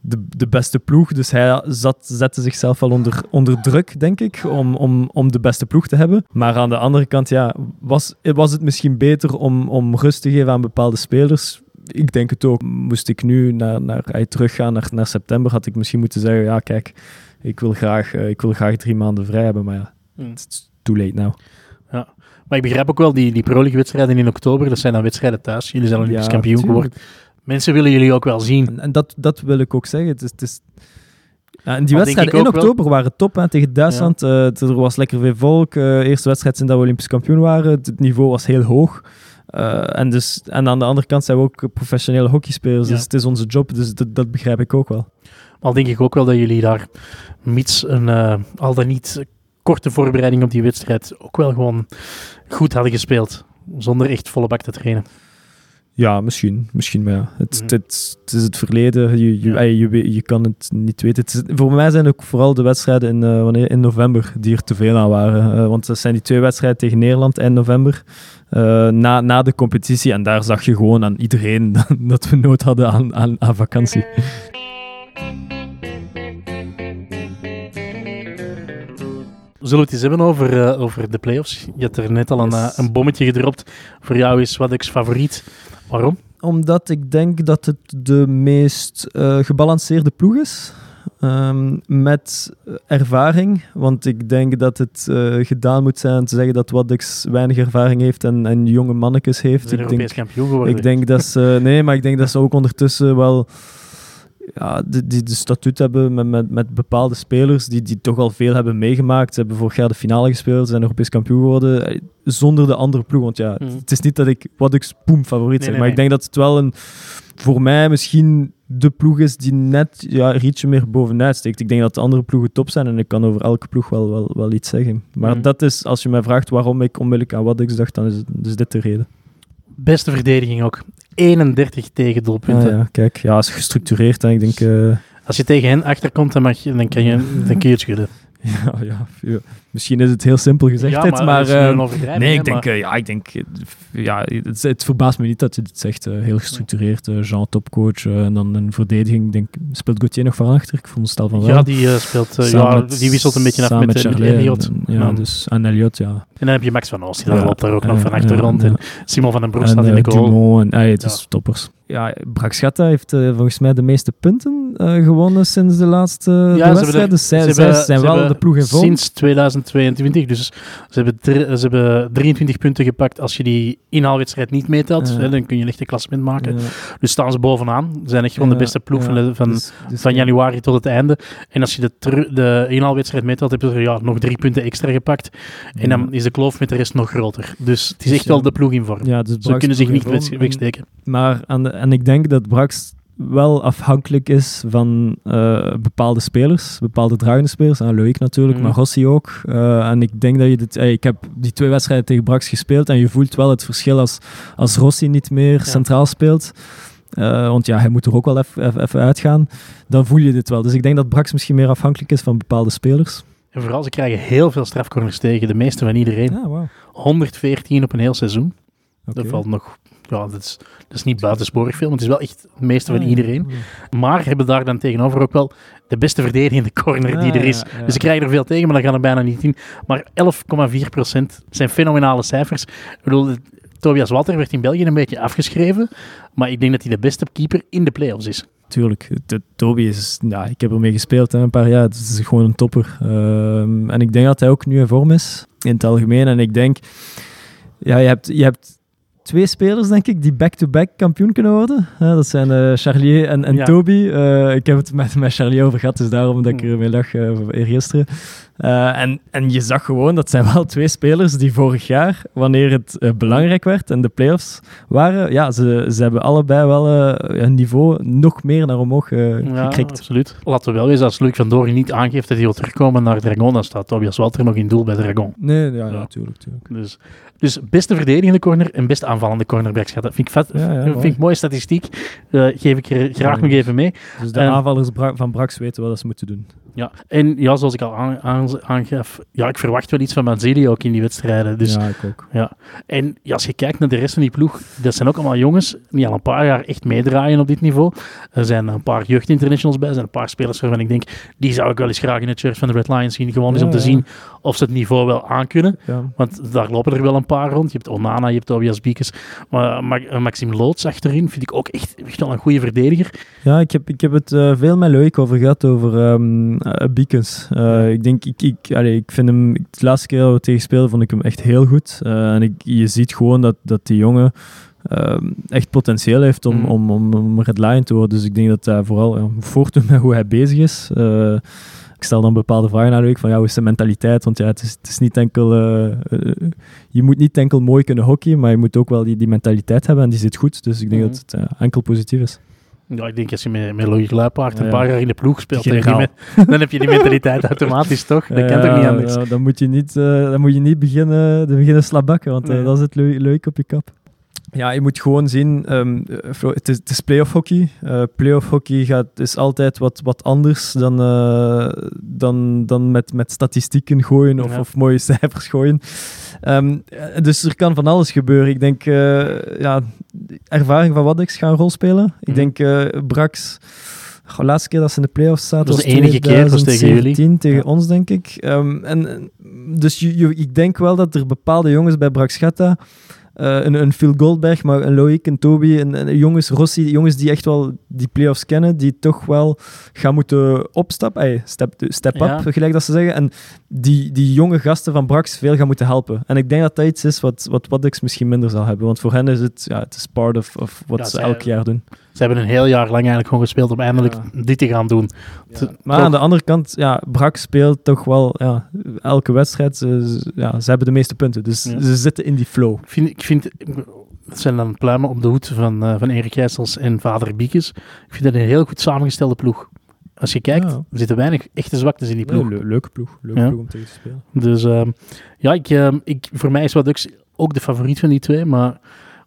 de, de beste ploeg. Dus hij zat, zette zichzelf wel onder, onder druk, denk ik, om, om, om de beste ploeg te hebben. Maar aan de andere kant, ja, was, was het misschien beter om, om rust te geven aan bepaalde spelers? Ik denk het ook. Moest ik nu naar, naar, teruggaan naar, naar september, had ik misschien moeten zeggen, ja, kijk, ik wil graag, uh, ik wil graag drie maanden vrij hebben, maar ja, mm too late now. Ja, maar ik begrijp ook wel die, die Pro wedstrijden in oktober, dat zijn dan wedstrijden thuis. Jullie zijn Olympisch ja, kampioen geworden. Mensen willen jullie ook wel zien. En, dat, dat wil ik ook zeggen. Het is, het is ja, en die wedstrijden in oktober waren top hè, tegen Duitsland. Ja. Uh, er was lekker veel volk. Uh, eerste wedstrijd sinds dat we Olympisch kampioen waren. Het niveau was heel hoog. Uh, en, dus, en aan de andere kant zijn we ook professionele hockeyspelers. Ja. Dus het is onze job, dus dat, dat begrijp ik ook wel. Al denk ik ook wel dat jullie daar, mits een al dan niet korte voorbereiding op die wedstrijd ook wel gewoon goed hadden gespeeld. Zonder echt volle bak te trainen. Ja, misschien. misschien maar ja. het, mm. het, het, is het verleden. Je, je, ja. je, je, kan het niet weten. Het is, voor mij zijn ook vooral de wedstrijden in, uh, wanneer, in november die er te veel aan waren. Uh, want dat zijn die twee wedstrijden tegen Nederland eind november. Uh, na, na de competitie. En daar zag je gewoon aan iedereen dat we nood hadden aan, aan, aan vakantie. Zullen we het eens hebben over, uh, over de playoffs? Je hebt er net al een, uh, een bommetje gedropt. Voor jou is Wadek's favoriet. Waarom? Omdat ik denk dat het de meest uh, gebalanceerde ploeg is. Um, met ervaring, want ik denk dat het uh, gedaan moet zijn te zeggen dat Waddex weinig ervaring heeft en, en jonge mannetjes heeft. Ik denk, kampioen geworden. Ik denk dat ze, nee, maar ik denk dat ze ook ondertussen wel ja, die, die de statuut hebben met, met, met bepaalde spelers die, die toch al veel hebben meegemaakt. Ze hebben vorig jaar de finale gespeeld, zijn Europees kampioen geworden. eh, Zonder de andere ploeg. Want ja, Mhm. het is niet dat ik wat ik boom favoriet Nee, zeg. nee, maar ik denk dat het wel een, voor mij misschien de ploeg is die net ja, ietsje meer bovenuit steekt. Ik denk dat de andere ploegen top zijn en ik kan over elke ploeg wel, wel, wel iets zeggen. Maar Mhm. dat is, als je mij vraagt waarom ik onmiddellijk aan wat ik dacht, dan is, is dit de reden. Beste verdediging ook. 31 tegen doelpunten. Ah, ja, kijk, ja, is gestructureerd en ik denk... eh, Als je tegen hen achterkomt, dan, mag je, dan, kan je, dan kun je het schudden. Ja, ja, ja. Misschien is het heel simpel gezegd, ja, maar, maar ehm, nee, ik denk, eh, ja, ik denk, eh, ja, het, het, verbaast me niet dat je dit zegt. Eh, heel gestructureerd, Jean topcoach en dan een verdediging. Denk, speelt Gauthier nog van achter? Ik vond het Stel van wel. Ja, die speelt, ja, die wisselt een beetje af met, met, Elliot. En, ja, dus aan ja. En dan heb je Max van Oost, die loopt daar ook nog van achter rond. En Simon van den Broek staat in de goal. Dumont en, het is toppers. Ja, Braxchatta heeft volgens mij de meeste punten gewonnen sinds de laatste wedstrijd. Dus zij, zijn wel de ploeg in Sinds 2000 22. Dus ze hebben, ze hebben 23 punten gepakt. Als je die inhaalwedstrijd niet meetelt, hè, dan kun je een een klassement maken. Dus staan ze bovenaan. Ze zijn echt gewoon de beste ploeg van, van, dus- dus van, januari tot het einde. En als je de, de inhaalwedstrijd meetelt, hebben ze ja, nog drie punten extra gepakt. En dan is de kloof met de rest nog groter. Dus het is dus echt wel de ploeg in vorm. ze kunnen zich niet wegsteken. Maar, en, en ik denk dat Brax wel afhankelijk is van eh, bepaalde spelers, bepaalde dragende spelers. En Loïc natuurlijk, Mhm. maar Rossi ook. Eh, en ik denk dat je dit... ik heb die twee wedstrijden tegen Brax gespeeld en je voelt wel het verschil als, als Rossi niet meer centraal speelt. Eh, want ja, hij moet er ook wel even- uitgaan. Dan voel je dit wel. Dus ik denk dat Brax misschien meer afhankelijk is van bepaalde spelers. En vooral, ze krijgen heel veel strafcorners tegen. De meeste van iedereen. Ja, wauw. 114 op een heel seizoen. Dat valt nog... Ja, dat is, dat is niet buitensporig veel, maar het is wel echt het meeste van Ah, ja. iedereen. Maar hebben daar dan tegenover ook wel de beste verdedigende corner die Ah, er is. ja, ja. Dus ze krijgen er veel tegen, maar dat gaan er bijna niet in. Maar 11,4% zijn fenomenale cijfers. Ik bedoel, Tobias Walter werd in België een beetje afgeschreven, maar ik denk dat hij de beste keeper in de play-offs is. Tuurlijk, de, Toby is, ja, ik heb ermee gespeeld hè, een paar jaar. Het is gewoon een topper. Ehm, en ik denk dat hij ook nu in vorm is, in het algemeen. En ik denk, ja, je hebt, je hebt twee spelers, denk ik, die back-to-back kampioen kunnen worden. Dat zijn eh, Charlier en, en Ja. Toby. Eh, ik heb het met, met Charlier over gehad, dus daarom dat ik Mm. ermee lag uh, eergisteren. Eh, en, en je zag gewoon, dat zijn wel twee spelers die vorig jaar, wanneer het eh, belangrijk werd en de play-offs waren, ja, ze, ze hebben allebei wel eh, hun niveau nog meer naar omhoog Ja, gekrikt. absoluut. Laten we wel wezen, als Luc van Doorn niet aangeeft dat hij wil terugkomen naar Dragon, dan staat Tobias Walter nog in doel bij Dragon. Nee, ja, Ja. natuurlijk. tuurlijk. Dus, dus beste verdedigende corner en best aanvallende cornerbacks. Ja, dat vind ik, vet, Ja, vind ik mooie statistiek. Geef ik er graag nog even mee. Dus de aanvallers van Brax weten wat ze moeten doen. Ja. En ja, zoals ik al aan, aan- aangaf, ja, ik verwacht wel iets van Manzili ook in die wedstrijden. Dus, ja, ik ook. En ja, als je kijkt naar de rest van die ploeg, dat zijn ook allemaal jongens die al een paar jaar echt meedraaien op dit niveau. Er zijn een paar jeugdinternationals bij, er zijn een paar spelers waarvan ik denk, die zou ik wel eens graag in het shirt van de Red Lions zien. Gewoon eens Ja, om te ja. zien of ze het niveau wel aankunnen. Ja. Want daar lopen er wel een paar rond. Je hebt Onana, je hebt Tobias Biekes. Maar Ma- eh, Maxime Loods achterin vind ik ook echt, echt wel een goede verdediger. Ja, ik heb, ik heb het eh, veel met Loïc over gehad, over ehm eh, Beacons. Eh, ik denk, ik, ik, allee, ik vind hem, de laatste keer dat we tegen speelden, vond ik hem echt heel goed. Eh, en ik, je ziet gewoon dat, dat die jongen ehm, echt potentieel heeft om, Mm. om, om, om Red Lion te worden. Dus ik denk dat hij vooral ja, voortdoet met hoe hij bezig is. Eh, ik stel dan bepaalde vragen aan Loïc, van ja, hoe is zijn mentaliteit? Want ja, het is, het is niet enkel... eh, eh, je moet niet enkel mooi kunnen hockeyen, maar je moet ook wel die, die mentaliteit hebben en die zit goed. Dus ik denk Mhm. dat het eh, enkel positief is. Ja, ik denk als je met, met Loïc Luipaard een ja. paar jaar in de ploeg speelt, dan heb, je die generaal. me- dan heb je die mentaliteit automatisch toch? Dat kan toch niet anders? ja, dan, moet je niet, eh, dan moet je niet beginnen, beginnen slabakken, want eh, Nee. dan zit leuk, leuk op je kap. Ja, je moet gewoon zien, ehm, eh, het, is, het is playoff hockey. Eh playoff hockey gaat, is altijd wat, wat anders dan, eh, dan, dan met, met statistieken gooien of, Ja. of mooie cijfers gooien. Ehm, eh, dus er kan van alles gebeuren. Ik denk, eh, ja, ervaring van Waddex gaat een rol spelen. Ik Mhm. denk, eh Brax... De laatste keer dat ze in de playoffs zaten Dat was de enige keer, was tegen jullie. 2017, tegen Ja. ons, denk ik. Ehm, en, dus je, je- ik denk wel dat er bepaalde jongens bij Braxchetta, eh een, een Phil Goldberg, maar een Loïc, een Toby, een, een jongens, Rossi, jongens die echt wel die playoffs kennen, die toch wel gaan moeten opstappen, ey, step, step Ja. up, gelijk dat ze zeggen. En die, die jonge gasten van Brax veel gaan moeten helpen. En ik denk dat dat iets is wat, wat misschien minder zal hebben, want voor hen is het, ja, het is part of, of wat Ja, ze elk jaar doen. Ze hebben een heel jaar lang eigenlijk gewoon gespeeld om eindelijk Ja. dit te gaan doen. Ja. Te- Maar aan de andere kant, ja, Brak speelt toch wel ja, elke wedstrijd. Ze, ja, ze hebben de meeste punten, dus Ja. ze zitten in die flow. Ik vind, ik vind het zijn dan pluimen op de hoed van, eh, van Erik Gijsels en vader Biekes. Ik vind dat een heel goed samengestelde ploeg. Als je kijkt, Ja. er zitten weinig echte zwaktes in die ploeg. Le- leuke ploeg, leuke Ja. ploeg om tegen te spelen. Dus ehm, ja, ik, ehm, ik, voor mij is Wadux ook de favoriet van die twee. Maar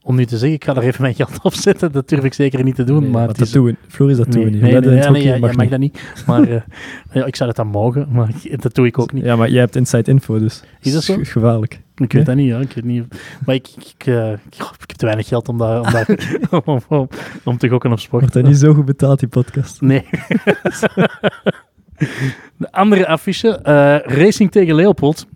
om nu te zeggen, ik ga er even mijn geld op zetten, dat durf ik zeker niet te doen. Nee, maar maar dat is, doen we, Floris, dat doen nee, we niet. nee, nee, nee, mag dat niet. Maar eh, ja, ik zou dat dan mogen, maar dat doe ik ook niet. Ja, maar jij hebt inside info, dus Is dat zo? Ge- Gevaarlijk. Ik weet dat niet, ja. Ik weet niet. Maar ik, ik, eh, ik, heb te weinig geld om, daar, om, daar, om, om, om te gokken op sport. Wordt dat niet zo goed betaald, die podcast? Nee. De andere affiche, eh, Racing tegen Leopold.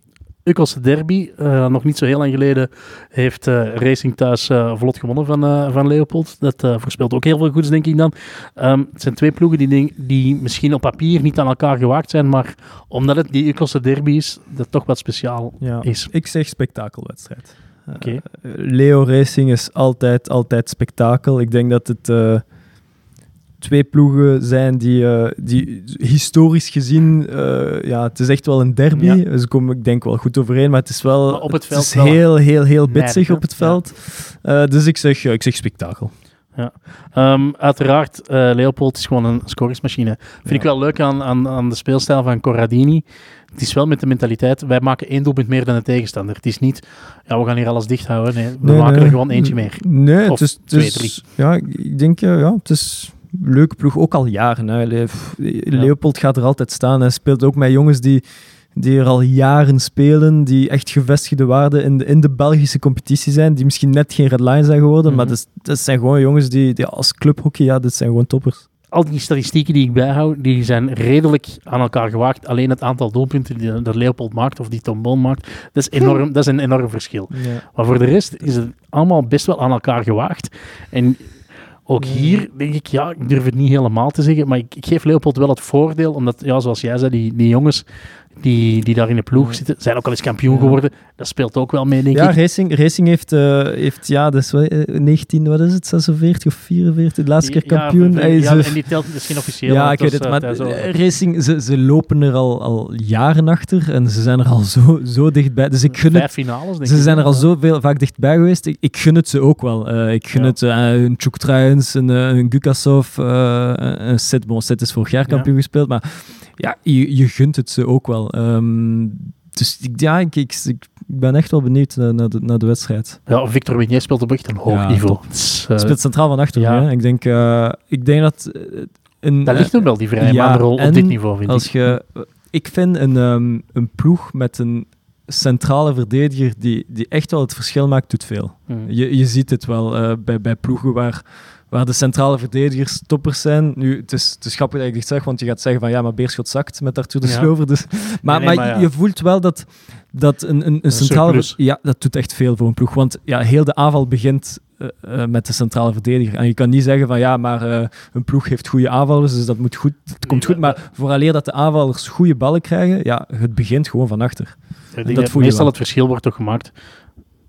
Ukkelse derby. Eh, nog niet zo heel lang geleden heeft eh, Racing thuis eh, vlot gewonnen van, van Leopold. Dat voorspelt ook heel veel goeds, denk ik dan. Ehm, het zijn twee ploegen die, denk- die misschien op papier niet aan elkaar gewaakt zijn, maar omdat het die Ukkelse derby is, dat toch wat speciaal Ja. is. Ik zeg spektakelwedstrijd. Leo Racing is altijd, altijd spektakel. Ik denk dat het twee ploegen zijn die, eh, die historisch gezien, eh, ja, het is echt wel een derby. Ja. Ze komen, ik denk, wel goed overeen, maar het is wel, Maar op het veld is heel, heel, heel bitsig op het veld. Dus ik zeg, ja, ik zeg spektakel. Ehm, uiteraard, eh, Leopold is gewoon een scoresmachine. Vind Ja. ik wel leuk aan, aan, aan de speelstijl van Corradini. Het is wel met de mentaliteit, wij maken één doelpunt meer dan de tegenstander. Het is niet, ja, we gaan hier alles dicht houden. Nee, we Nee, maken nee. er gewoon eentje meer. Nee, Of het is, twee, drie. Ja, ik denk, ja, het is leuke ploeg, ook al jaren. Hè. Le- Leopold gaat er altijd staan. Hij speelt ook met jongens die, die er al jaren spelen, die echt gevestigde waarden in de, in de Belgische competitie zijn, die misschien net geen redline zijn geworden, maar Mhm. dat, dat zijn gewoon jongens die, die als clubhockey, ja, dit zijn gewoon toppers. Al die statistieken die ik bijhoud, die zijn redelijk aan elkaar gewaagd. Alleen het aantal doelpunten die dat Leopold maakt of die Tom Boon maakt, dat is, enorm, dat is een enorm verschil. Ja. Maar voor de rest is het allemaal best wel aan elkaar gewaagd. En ook hier denk ik, ja, ik durf het niet helemaal te zeggen, maar ik, ik geef Leopold wel het voordeel, omdat, ja, zoals jij zei, die, die jongens die, die daar in de ploeg Ja. zitten, zijn ook al eens kampioen Ja. geworden. Dat speelt ook wel mee, denk Ja, ik. Racing, Racing heeft, eh, heeft ja, is wel, eh, 19, wat is het, 46 of 44, de laatste keer kampioen. Ja, Hij is, ja, en die telt misschien officieel. Ja, ik weet het, eh, maar. Racing, ze, ze lopen er al, al jaren achter en ze zijn er al zo, zo dichtbij. Dus ik gun Vijf het. finales, denk Ze ik. zijn er al zo veel, vaak dichtbij geweest. Ik, ik gun het ze ook wel. Ik gun Ja. het een Chuk Truijens, een, een Gukasov, een Sid. Bon, Sid is vorig jaar Ja. kampioen gespeeld, maar ja, je, je gunt het ze ook wel. Ehm, dus ik, ja, ik, ik, ik ben echt wel benieuwd naar, naar, de, naar de wedstrijd. Ja, Victor Wignet speelt op echt een hoog Ja, niveau. Het is, eh, speelt centraal van achter. ja. hè. Ik, denk, eh, ik denk dat... eh, een, dat ligt hem wel, die vrije ja, maanrol op dit niveau, vind Als ik. je, ik vind een, ehm, een ploeg met een centrale verdediger die, die echt wel het verschil maakt, doet veel. Mm. Je, je ziet het wel bij, bij ploegen waar, waar de centrale verdedigers toppers zijn. Nu, het is, het is grappig dat ik dit zeg, want je gaat zeggen van ja, maar Beerschot zakt met Arthur de Ja. Slover. Dus, maar nee, maar, maar ja. je voelt wel dat, dat een, een, een centrale... Ja, dat doet echt veel voor een ploeg. Want ja, heel de aanval begint eh, eh, met de centrale verdediger. En je kan niet zeggen van ja, maar eh, een ploeg heeft goede aanvallers, dus dat moet goed, het komt Nee, goed. Maar vooraleer dat de aanvallers goede ballen krijgen, ja, het begint gewoon van achter. Denk dat dat voel je meestal wel. het verschil wordt toch gemaakt.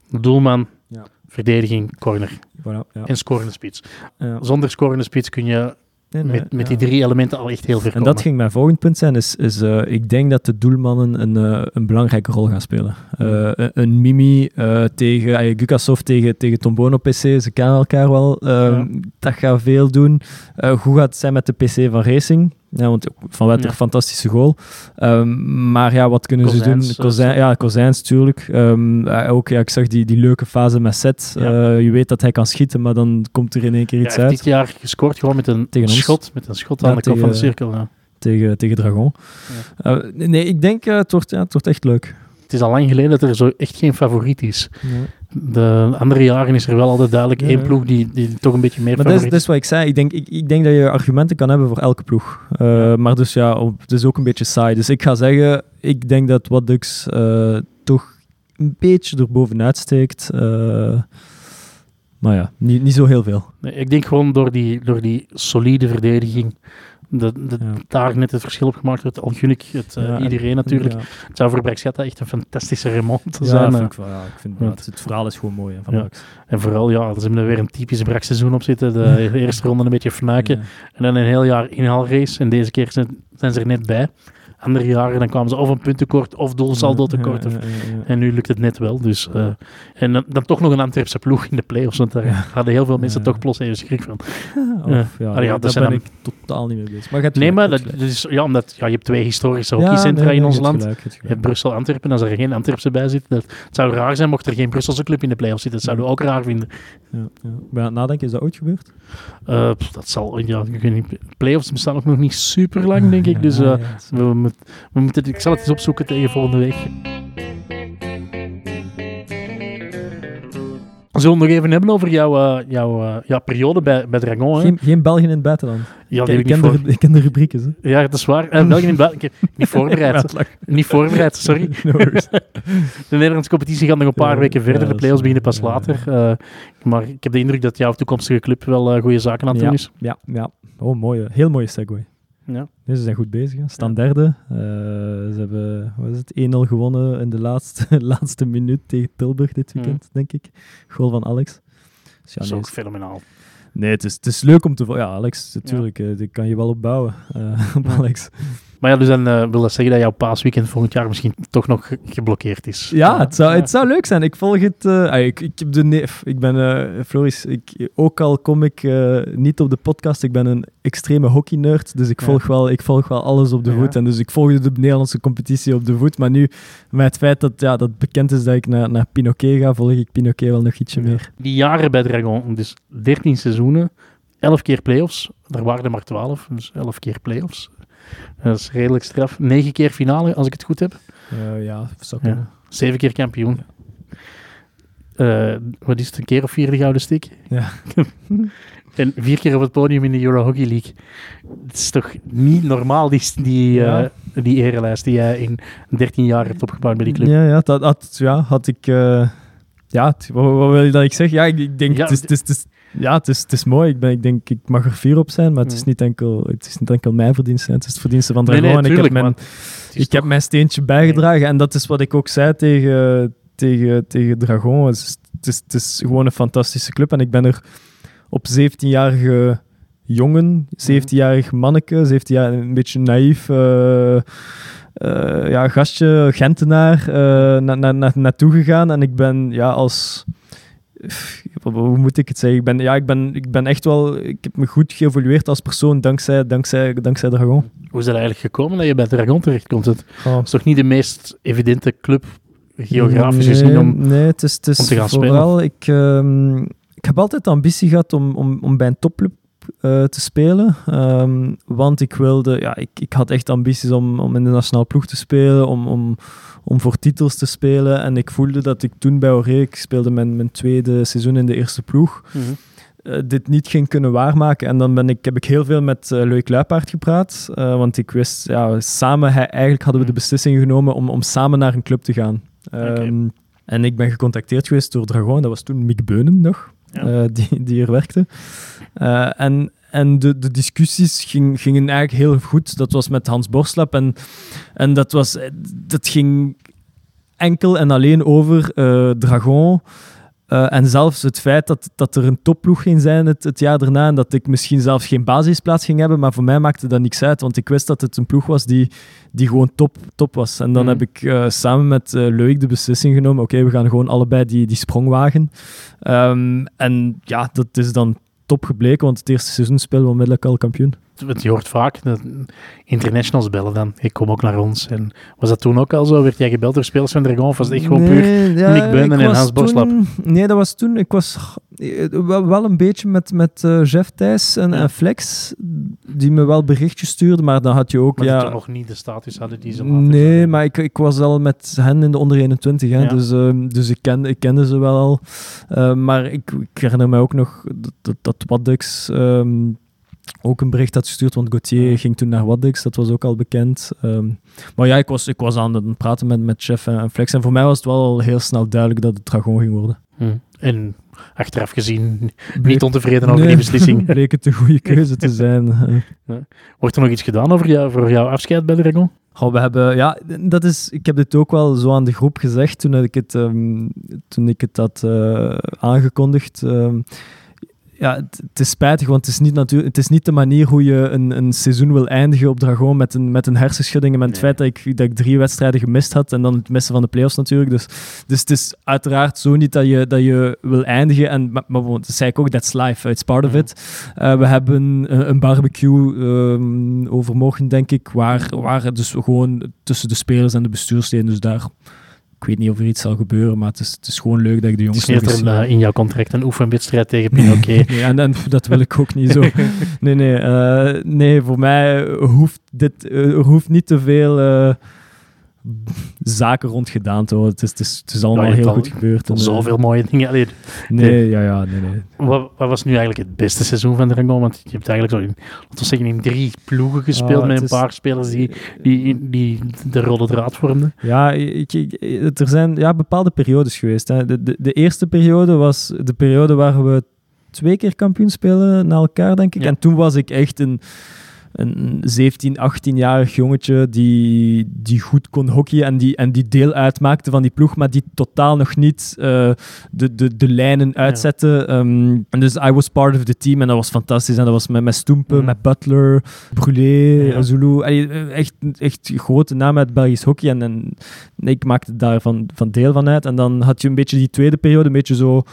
Doelman, Ja. Verdediging, corner Voilà, ja. en scorende spits. Ja. Zonder scorende spits kun je Nee, nee, met, met ja. die drie elementen al echt heel ver En komen. dat ging mijn volgend punt zijn, is, is eh, ik denk dat de doelmannen een, eh, een belangrijke rol gaan spelen. Eh, een, Mimi tegen, uh, Gukasov tegen, tegen Tombono PC, ze kennen elkaar wel. Ehm. Dat gaat veel doen. Hoe gaat het zijn met de PC van Racing? Ja, want Van Wetter, Ja. fantastische goal. Ehm, maar ja, wat kunnen ze eh, doen? Kozijn, ja, Kozijns, tuurlijk. Ehm, eh, ook, ja, ik zag die, die leuke fase met Set. Ja. Eh, je weet dat hij kan schieten, maar dan komt er in één keer iets hij heeft uit dit jaar gescoord gewoon met een Tegen ons. schot, met een schot aan de kop van de cirkel. ja. tegen, tegen Dragon. Eh, nee, ik denk uh, het, wordt, ja, het wordt echt leuk. Het is al lang geleden dat er zo echt geen favoriet is. De andere jaren is er wel altijd duidelijk één ploeg die, die toch een beetje meer Maar dat is, favoriet dat is wat ik zei. Ik denk, ik, ik denk dat je argumenten kan hebben voor elke ploeg. Uh, maar dus ja, op, het is ook een beetje saai. Dus ik ga zeggen, ik denk dat What Ducks uh, toch een beetje erbovenuit steekt. Uh, maar ja, niet, niet zo heel veel. Nee, ik denk gewoon door die, door die solide verdediging, de, de, Ja. daar net het verschil op gemaakt wordt. Algunnik, het, eh, Ja, en- iedereen natuurlijk. Ja, Het zou voor Brexetta echt een fantastische remonte ja, zijn. vind ik wel, ja, ik vind, het, het verhaal is gewoon mooi hè, van. En vooral, ja, ze hebben er weer een typisch Brax-seizoen op zitten. De eerste ronde een beetje fnuiken. En dan een heel jaar inhaalrace. En deze keer zijn, zijn ze er net bij. Andere jaren dan kwamen ze of een punt tekort of doelsaldo tekort. Of, en nu lukt het net wel. Dus, eh, en dan, dan toch nog een Antwerpse ploeg in de play-offs. Want daar hadden heel veel mensen toch plots even schrik van. Of, Ja. dat daar ben dan- ik totaal niet mee bezig. Maar Nee, maar je dat, hebt dat is, ja, omdat ja, je hebt twee historische hockeycentra nee, in ons land. gelijk, Je hebt Brussel, Antwerpen, als er geen Antwerpse bij zit. Dat, het zou raar zijn mocht er geen Brusselse club in de play-offs zitten. Dat zouden we ook raar vinden. Ja, ja. Nadenken, is dat ooit gebeurd? Eh, dat zal, ja, ik weet niet. Play-offs bestaan ook nog niet super lang, denk ik. Dus we, we moet- we moeten, ik zal het eens opzoeken tegen volgende week. We zullen het nog even hebben over jouw, eh, jouw eh, ja, periode bij, bij Dragon. Geen, geen België in het buitenland. ja, ik, ken voor... de, ik ken de. Hè. Ja, dat is waar. Eh, België in het buiten- ik heb niet voorbereid. niet voorbereid, sorry. No. De Nederlandse competitie gaat nog een paar Ja, weken verder. ja, de play-offs beginnen pas ja, later. Maar ik heb de indruk dat jouw toekomstige club wel goede zaken aan het doen is. ja, ja. Oh, mooie, heel mooie segue. Ja. Nee, ze zijn goed bezig. Hè. Staan derde. Eh, ze hebben wat is het, 1-0 gewonnen in de laatste, laatste minuut tegen Tilburg dit weekend, denk ik. Goal van Alex. Dus ja, dat is nee, ook fenomenaal. nee, het, is, het is leuk om te... vo- Ja, Alex, natuurlijk. eh, die kan je wel opbouwen eh, op Ja. Alex. Maar ja, dus dan eh, wil dat zeggen dat jouw paasweekend volgend jaar misschien toch nog ge- geblokkeerd is. Ja, het zou, het zou leuk zijn. Ik volg het. eh, ah, ik, ik, heb de ne- ik ben, eh, Floris, ik, ook al kom ik niet op de podcast, ik ben een extreme hockey-nerd. Dus ik Ja. volg, wel, ik volg wel alles op de Ja. voet. En dus ik volgde de Nederlandse competitie op de voet. Maar nu, met het feit dat, ja, dat bekend is dat ik naar, naar Pinoquet ga, volg ik Pinoquet wel nog ietsje Ja. meer. Die jaren bij Dragon, dus 13 seizoenen, 11 keer play-offs. Er waren er maar 12, dus 11 keer play-offs. Dat is redelijk straf. 9 keer finale, als ik het goed heb. Eh, ja, zou Ja. kunnen. 7 keer kampioen. Eh, wat is het, een keer of vier de gouden stick? Ja. en vier keer op het podium in de Euro Hockey League. Het is toch niet normaal, die, die, Ja. eh, die erelijst die jij in 13 jaar hebt opgebouwd bij die club. Ja, ja, dat had, ja, had ik... ja, wat, wat wil je dat ik zeg? Ja, ik, ik denk, Ja, het, is, het, is, het, is, ja het, is, het is mooi. Ik, ben, ik denk, ik mag er fier op zijn, maar het is Mm. niet enkel, het is niet enkel mijn verdienste. Het is het verdienste van Nee, Dragon. nee, en ik heb mijn, heb steentje bijgedragen. En dat is wat ik ook zei tegen, tegen, tegen Dragon. Het is, het, is, het is gewoon een fantastische club. En ik ben er op 17-jarige jongen, 17-jarig manneke, 17 jaar een beetje naïef... eh, eh, ja, gastje, Gentenaar, eh na, na, na, naartoe gegaan. En ik ben ja, als... Hoe moet ik het zeggen? Ik ben, ja, ik, ben, ik ben echt wel... Ik heb me goed geëvolueerd als persoon dankzij, dankzij, dankzij Dragon. Hoe is het eigenlijk gekomen dat je bij Dragon terechtkomt? Het Oh. is toch niet de meest evidente club, geografisch nee, gezien, om... Nee, het is, het is om te gaan vooral... Ik, ehm, ik heb altijd de ambitie gehad om, om, om bij een topclub eh, te spelen. Ehm, want ik wilde... Ja, ik, ik had echt ambities om, om in de nationale ploeg te spelen, om, om, om voor titels te spelen. En ik voelde dat ik toen bij Oré, ik speelde mijn, mijn tweede seizoen in de eerste ploeg, Mhm. eh, dit niet ging kunnen waarmaken. En dan ben ik, heb ik heel veel met uh, Loïc Luipaard gepraat. eh, want ik wist, ja, samen, hij, eigenlijk hadden we de beslissing genomen om, om samen naar een club te gaan. Ehm, En ik ben gecontacteerd geweest door Dragon. Dat was toen Mick Beunen nog, Ja. die, die er werkte. En en de, de discussies ging, gingen eigenlijk heel goed. Dat was met Hans Borslap. En, en dat, was, dat ging enkel en alleen over eh, Dragon. Uh, en zelfs het feit dat, dat er een topploeg ging zijn het, het, jaar daarna en dat ik misschien zelfs geen basisplaats ging hebben, maar voor mij maakte dat niks uit, want ik wist dat het een ploeg was die, die gewoon top, top was. En dan Mhm. heb ik uh, samen met uh, Leuk de beslissing genomen, oké, we gaan gewoon allebei die, die sprong wagen. Um, en ja, dat is dan top gebleken, want het eerste seizoen spelen we onmiddellijk al kampioen. Je hoort vaak internationals bellen dan. Ik kom ook naar ons. En was dat toen ook al zo? Werd jij gebeld door spelers van Dragon? Of was het echt gewoon puur ja, Nick Beunen en Hans Borslap? toen- Nee, dat was toen... Ik was wel, wel een beetje met, met eh, Jeff Thijs en, Ja. en Flex, die me wel berichtjes stuurden, maar dan had je ook... Maar die ja, nog niet de status hadden die ze Nee, maar ik, ik was al met hen in de onder 21, hè, Ja. dus, ehm, dus ik, ken, ik kende ze wel al. Eh, maar ik, ik herinner me ook nog dat, dat, ehm, ook een bericht had gestuurd, want Gauthier ging toen naar Waddix, dat was ook al bekend. Ehm, maar ja, ik was, ik was aan het praten met, met Chef en, en Flex en voor mij was het wel al heel snel duidelijk dat het Dragon ging worden. Hm. En achteraf gezien Bleek- niet ontevreden over Nee, die beslissing. bleek het een goede keuze te zijn. Wordt er nog iets gedaan over jou, voor jouw afscheid bij de? Goh, we hebben, ja, dat is, ik heb dit ook wel zo aan de groep gezegd toen ik het, ehm, toen ik het had eh, aangekondigd. Ehm, ja, het, het is spijtig, want het is niet, natuur, het is niet de manier hoe je een, een seizoen wil eindigen op Dragon met een, met een hersenschudding en met het Nee. feit dat ik, dat ik drie wedstrijden gemist had en dan het missen van de playoffs natuurlijk. Dus, dus het is uiteraard zo niet dat je, dat je wil eindigen. En, maar, dat zei ik ook, that's life, it's part of Mhm. it. Eh, we hebben een, een barbecue ehm, overmorgen, denk ik, waar, waar dus gewoon tussen de spelers en de bestuursleden, dus daar... Ik weet niet of er iets zal gebeuren, maar het is, het is gewoon leuk dat ik de Het jongens is niet in jouw contract een oefenwedstrijd tegen Pinoquet. Nee, en, en dat wil ik ook niet zo. Nee, nee, eh, nee voor mij hoeft dit eh, er hoeft niet te veel eh, zaken rond gedaan. Het is, het is, het is allemaal heel al- goed gebeurd. en, eh, Zoveel mooie dingen. Allee, Nee, ja, ja, nee, nee. wat, wat was nu eigenlijk het beste seizoen van de Dragon? Want je hebt eigenlijk zo in, laten we zeggen, in drie ploegen gespeeld Ah, met een is- paar spelers die, die, die de rode draad vormden. Ja, ik, ik- er zijn ja, bepaalde periodes geweest. Hè. De, de, de eerste periode was de periode waar we twee keer kampioen spelen na elkaar, denk ik. Ja. En toen was ik echt een, een 17, 18-jarig jongetje die, die goed kon hockeyen en die, en die deel uitmaakte van die ploeg, maar die totaal nog niet eh, de, de, de lijnen uitzette. Ehm, en dus I was part of the team en dat was fantastisch. En dat was met, met Stoempen, Mhm. met Butler, Brulé, Ja. Zulu. Allee, echt, echt grote namen uit Belgisch hockey. En, en ik maakte daar van, van deel van uit. En dan had je een beetje die tweede periode, een beetje zo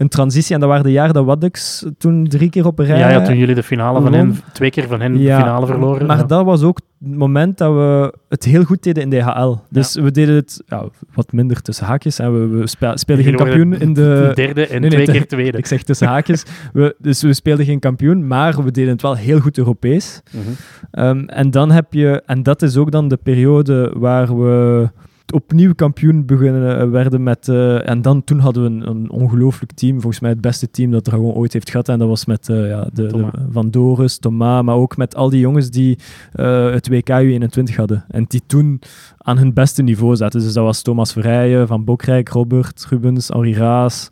een transitie. En dat waren de jaren dat Waddux toen drie keer op een rij... Ja, ja, toen jullie de finale van hen, twee keer van hen Ja, de finale verloren. Maar ja. dat was ook het moment dat we het heel goed deden in DHL. Dus we deden het ja, wat minder tussen haakjes. En we, we spe- speelden geen kampioen in de... derde en Nee, nee, twee keer tweede. Ik zeg tussen haakjes. We, dus we speelden geen kampioen, maar we deden het wel heel goed Europees. Mhm. Ehm, en dan heb je, en dat is ook dan de periode waar we opnieuw kampioen beginnen eh, werden met, eh, en dan toen hadden we een, een ongelooflijk team, volgens mij het beste team dat Dragon ooit heeft gehad, en dat was met eh, ja, de. Van Doris, Thomas, maar ook met al die jongens die het WK U21 hadden, en die toen aan hun beste niveau zaten. Dus dat was Thomas Verrijen, Van Bokrijk, Robert, Rubens, Henri Raas,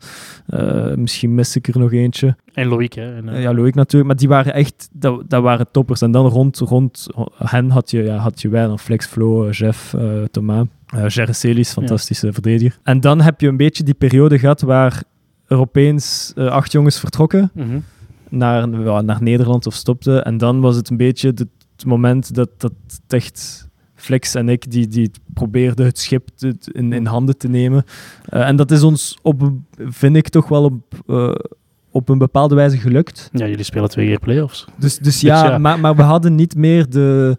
misschien mis ik er nog eentje. En Loïc, hè. En, Ja, Loïc natuurlijk, maar die waren echt, dat, dat waren toppers. En dan rond, rond hen had je, ja, had je wij dan Flex, Flo, Jeff, Thomas, uh, Celis, fantastische verdediger. En dan heb je een beetje die periode gehad waar er opeens eh, acht jongens vertrokken mhm. naar, ja, naar Nederland of stopten. En dan was het een beetje het, het moment dat, dat echt... Flex en ik, die, die probeerden het schip te- in, in handen te nemen. Eh, en dat is ons, op, vind ik, toch wel op, op een bepaalde wijze gelukt. ja, jullie spelen twee keer play-offs. Dus, dus ja, ja. Maar, maar we hadden niet meer de,